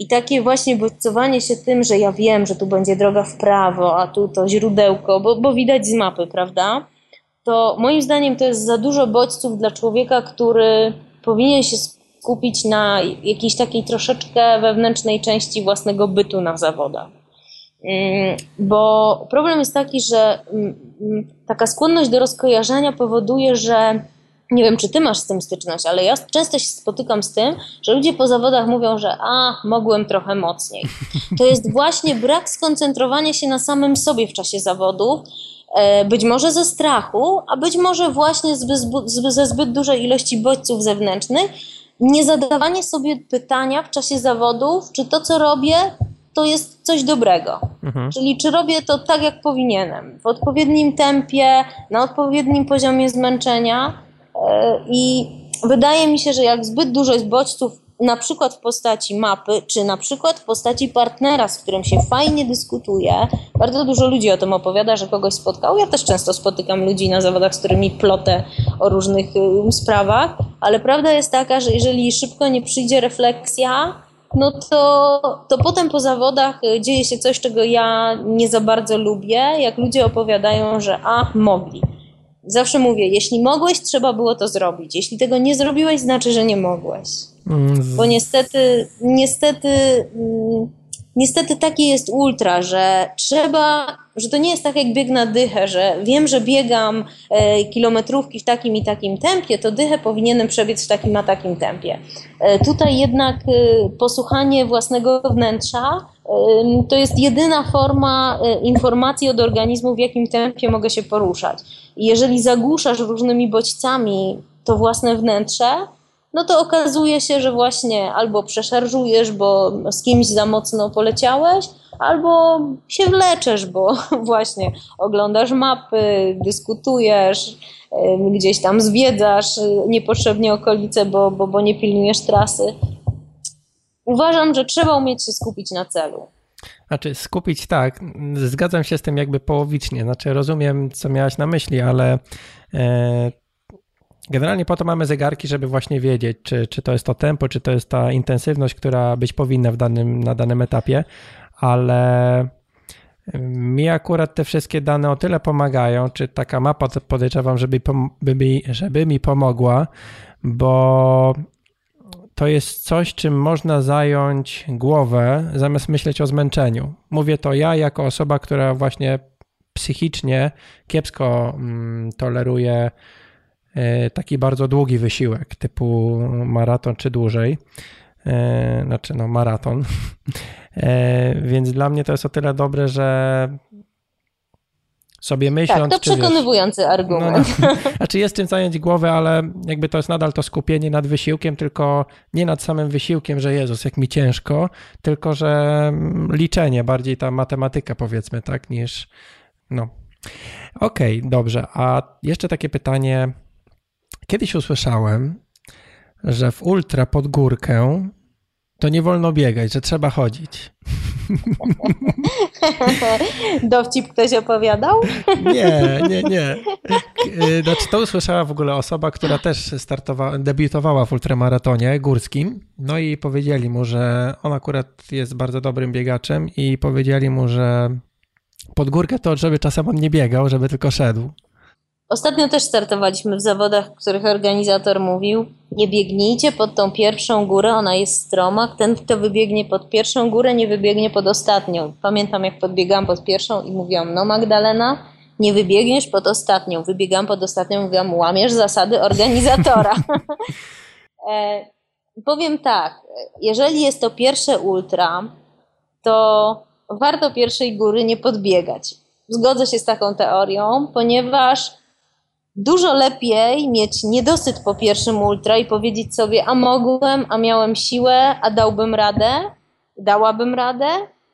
I takie właśnie bodźcowanie się tym, że ja wiem, że tu będzie droga w prawo, a tu to źródełko, bo, bo widać z mapy, prawda? To moim zdaniem to jest za dużo bodźców dla człowieka, który powinien się skupić na jakiejś takiej troszeczkę wewnętrznej części własnego bytu na zawodach. Mm, bo problem jest taki, że mm, mm, taka skłonność do rozkojarzenia powoduje, że nie wiem, czy ty masz z tym styczność, ale ja często się spotykam z tym, że ludzie po zawodach mówią, że a, mogłem trochę mocniej. To jest właśnie brak skoncentrowania się na samym sobie w czasie zawodów, e, być może ze strachu, a być może właśnie ze zbyt dużej ilości bodźców zewnętrznych, nie zadawanie sobie pytania w czasie zawodów, czy to, co robię, to jest coś dobrego. Mhm. Czyli czy robię to tak, jak powinienem, w odpowiednim tempie, na odpowiednim poziomie zmęczenia I wydaje mi się, że jak zbyt dużo jest bodźców, na przykład w postaci mapy, czy na przykład w postaci partnera, z którym się fajnie dyskutuje, bardzo dużo ludzi o tym opowiada, że kogoś spotkał. Ja też często spotykam ludzi na zawodach, z którymi plotę o różnych y, sprawach, ale prawda jest taka, że jeżeli szybko nie przyjdzie refleksja, no to, to potem po zawodach y, dzieje się coś, czego ja nie za bardzo lubię, jak ludzie opowiadają, że a, mogli. Zawsze mówię, jeśli mogłeś, trzeba było to zrobić. Jeśli tego nie zrobiłeś, znaczy, że nie mogłeś. Mm. Bo niestety, niestety, mm, niestety taki jest ultra, że trzeba, że to nie jest tak jak bieg na dychę, że wiem, że biegam e, kilometrówki w takim i takim tempie, to dychę powinienem przebiec w takim a takim tempie. E, tutaj jednak e, posłuchanie własnego wnętrza to jest jedyna forma informacji od organizmu, w jakim tempie mogę się poruszać. Jeżeli zagłuszasz różnymi bodźcami to własne wnętrze, no to okazuje się, że właśnie albo przeszarżujesz, bo z kimś za mocno poleciałeś, albo się wleczesz, bo właśnie oglądasz mapy, dyskutujesz, gdzieś tam zwiedzasz niepotrzebnie okolice, bo, bo, bo nie pilnujesz trasy. Uważam, że trzeba umieć się skupić na celu. Znaczy, skupić tak, zgadzam się z tym jakby połowicznie. Znaczy, rozumiem, co miałaś na myśli, ale e, generalnie po to mamy zegarki, żeby właśnie wiedzieć, czy, czy to jest to tempo, czy to jest ta intensywność, która być powinna w danym, na danym etapie, ale mi akurat te wszystkie dane o tyle pomagają, czy taka mapa podejrzewam, żeby, żeby mi pomogła, bo to jest coś, czym można zająć głowę, zamiast myśleć o zmęczeniu. Mówię to ja, jako osoba, która właśnie psychicznie kiepsko mm, toleruje taki bardzo długi wysiłek, typu maraton czy dłużej. E, znaczy, no, maraton. E, więc dla mnie to jest o tyle dobre, że sobie myśląc... Tak, to przekonywujący wiesz, argument. No, no, znaczy jest czym zająć głowę, ale jakby to jest nadal to skupienie nad wysiłkiem, tylko nie nad samym wysiłkiem, że Jezus, jak mi ciężko, tylko że mm, liczenie, bardziej ta matematyka powiedzmy, tak, niż no. Okej, okay, dobrze. A jeszcze takie pytanie. Kiedyś usłyszałem, że w ultra pod górkę to nie wolno biegać, że trzeba chodzić. Dowcip ktoś opowiadał? Nie, nie, nie. Znaczy to usłyszała w ogóle osoba, która też startowała, debiutowała w ultramaratonie górskim. No i powiedzieli mu, że on akurat jest bardzo dobrym biegaczem i powiedzieli mu, że pod górkę to, żeby czasem on nie biegał, żeby tylko szedł. Ostatnio też startowaliśmy w zawodach, w których organizator mówił: Nie biegnijcie pod tą pierwszą górę, ona jest stroma. Ten, kto wybiegnie pod pierwszą górę, nie wybiegnie pod ostatnią. Pamiętam, jak podbiegałam pod pierwszą i mówiłam: No, Magdalena, nie wybiegniesz pod ostatnią. Wybiegam pod ostatnią, mówiłam: Łamiesz zasady organizatora. e, powiem tak: jeżeli jest to pierwsze ultra, to warto pierwszej góry nie podbiegać. Zgodzę się z taką teorią, ponieważ Dużo lepiej mieć niedosyt po pierwszym ultra i powiedzieć sobie, a mogłem, a miałem siłę, a dałbym radę, dałabym radę,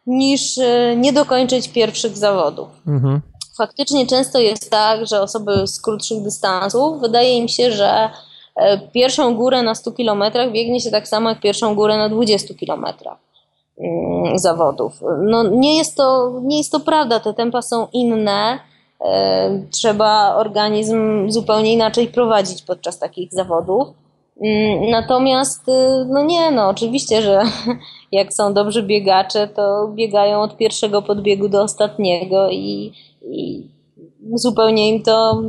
niż y, nie dokończyć pierwszych zawodów. Mhm. Faktycznie często jest tak, że osoby z krótszych dystansów, wydaje im się, że e, pierwszą górę na 100 km biegnie się tak samo jak pierwszą górę na 20 km mm, zawodów. No, nie, jest to, nie jest to prawda, te tempa są inne trzeba organizm zupełnie inaczej prowadzić podczas takich zawodów. Mm, natomiast, y, no nie, no oczywiście, że jak są dobrzy biegacze, to biegają od pierwszego podbiegu do ostatniego i, i zupełnie im to,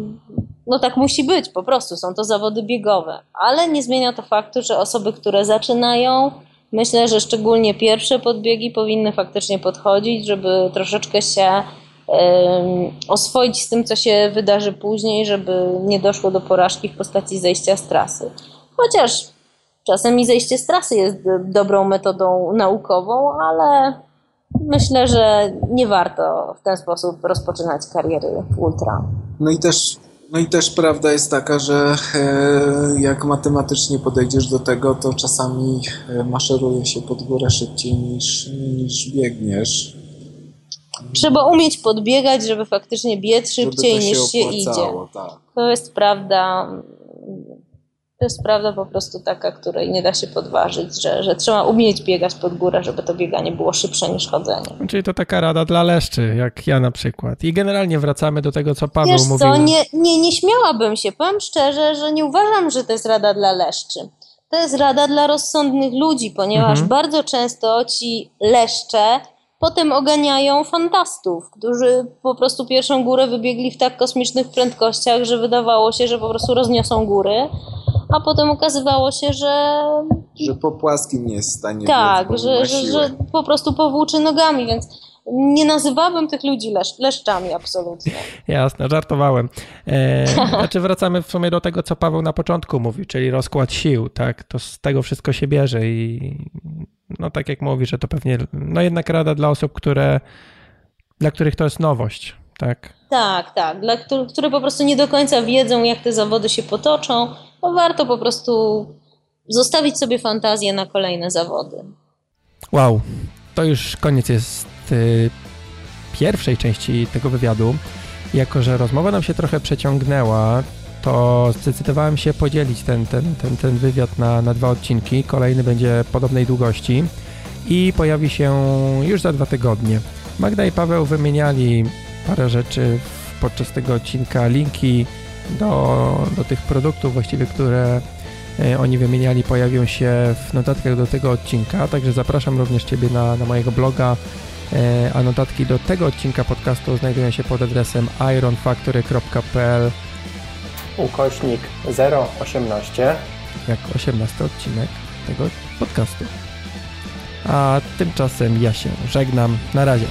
no tak musi być po prostu, są to zawody biegowe. Ale nie zmienia to faktu, że osoby, które zaczynają, myślę, że szczególnie pierwsze podbiegi powinny faktycznie podchodzić, żeby troszeczkę się oswoić z tym, co się wydarzy później, żeby nie doszło do porażki w postaci zejścia z trasy. Chociaż czasem i zejście z trasy jest dobrą metodą naukową, ale myślę, że nie warto w ten sposób rozpoczynać kariery w ultra. No i też no i też prawda jest taka, że e, jak matematycznie podejdziesz do tego, to czasami e, maszeruje się pod górę szybciej niż, niż biegniesz. Trzeba umieć podbiegać, żeby faktycznie biec szybciej się niż się idzie. Tak. To jest prawda. To jest prawda po prostu taka, której nie da się podważyć, że, że trzeba umieć biegać pod górę, żeby to bieganie było szybsze niż chodzenie. Czyli to taka rada dla leszczy, jak ja na przykład. I generalnie wracamy do tego, co Paweł Wiesz mówił. co, nie, nie, nie śmiałabym się. Powiem szczerze, że nie uważam, że to jest rada dla leszczy. To jest rada dla rozsądnych ludzi, ponieważ mhm. bardzo często ci leszcze Potem oganiają fantastów, którzy po prostu pierwszą górę wybiegli w tak kosmicznych prędkościach, że wydawało się, że po prostu rozniosą góry, a potem okazywało się, że. Że po płaskim nie jest w stanie. Tak, że, że, że po prostu powłóczy nogami, więc nie nazywałbym tych ludzi lesz, leszczami absolutnie. Jasne, żartowałem. E, znaczy wracamy w sumie do tego, co Paweł na początku mówił, czyli rozkład sił, tak? To z tego wszystko się bierze i no tak jak mówi, że to pewnie, no jednak rada dla osób, które, dla których to jest nowość, tak? Tak, tak. Dla których, które po prostu nie do końca wiedzą, jak te zawody się potoczą, no warto po prostu zostawić sobie fantazję na kolejne zawody. Wow, to już koniec jest y, pierwszej części tego wywiadu. Jako, że rozmowa nam się trochę przeciągnęła, to zdecydowałem się podzielić ten, ten, ten, ten wywiad na, na dwa odcinki. Kolejny będzie podobnej długości i pojawi się już za dwa tygodnie. Magda i Paweł wymieniali parę rzeczy podczas tego odcinka, linki do, do tych produktów właściwie, które e, oni wymieniali pojawią się w notatkach do tego odcinka, także zapraszam również Ciebie na, na mojego bloga, e, a notatki do tego odcinka podcastu znajdują się pod adresem ironfactory.pl ukośnik 018 jak 18 odcinek tego podcastu. A tymczasem ja się żegnam. Na razie.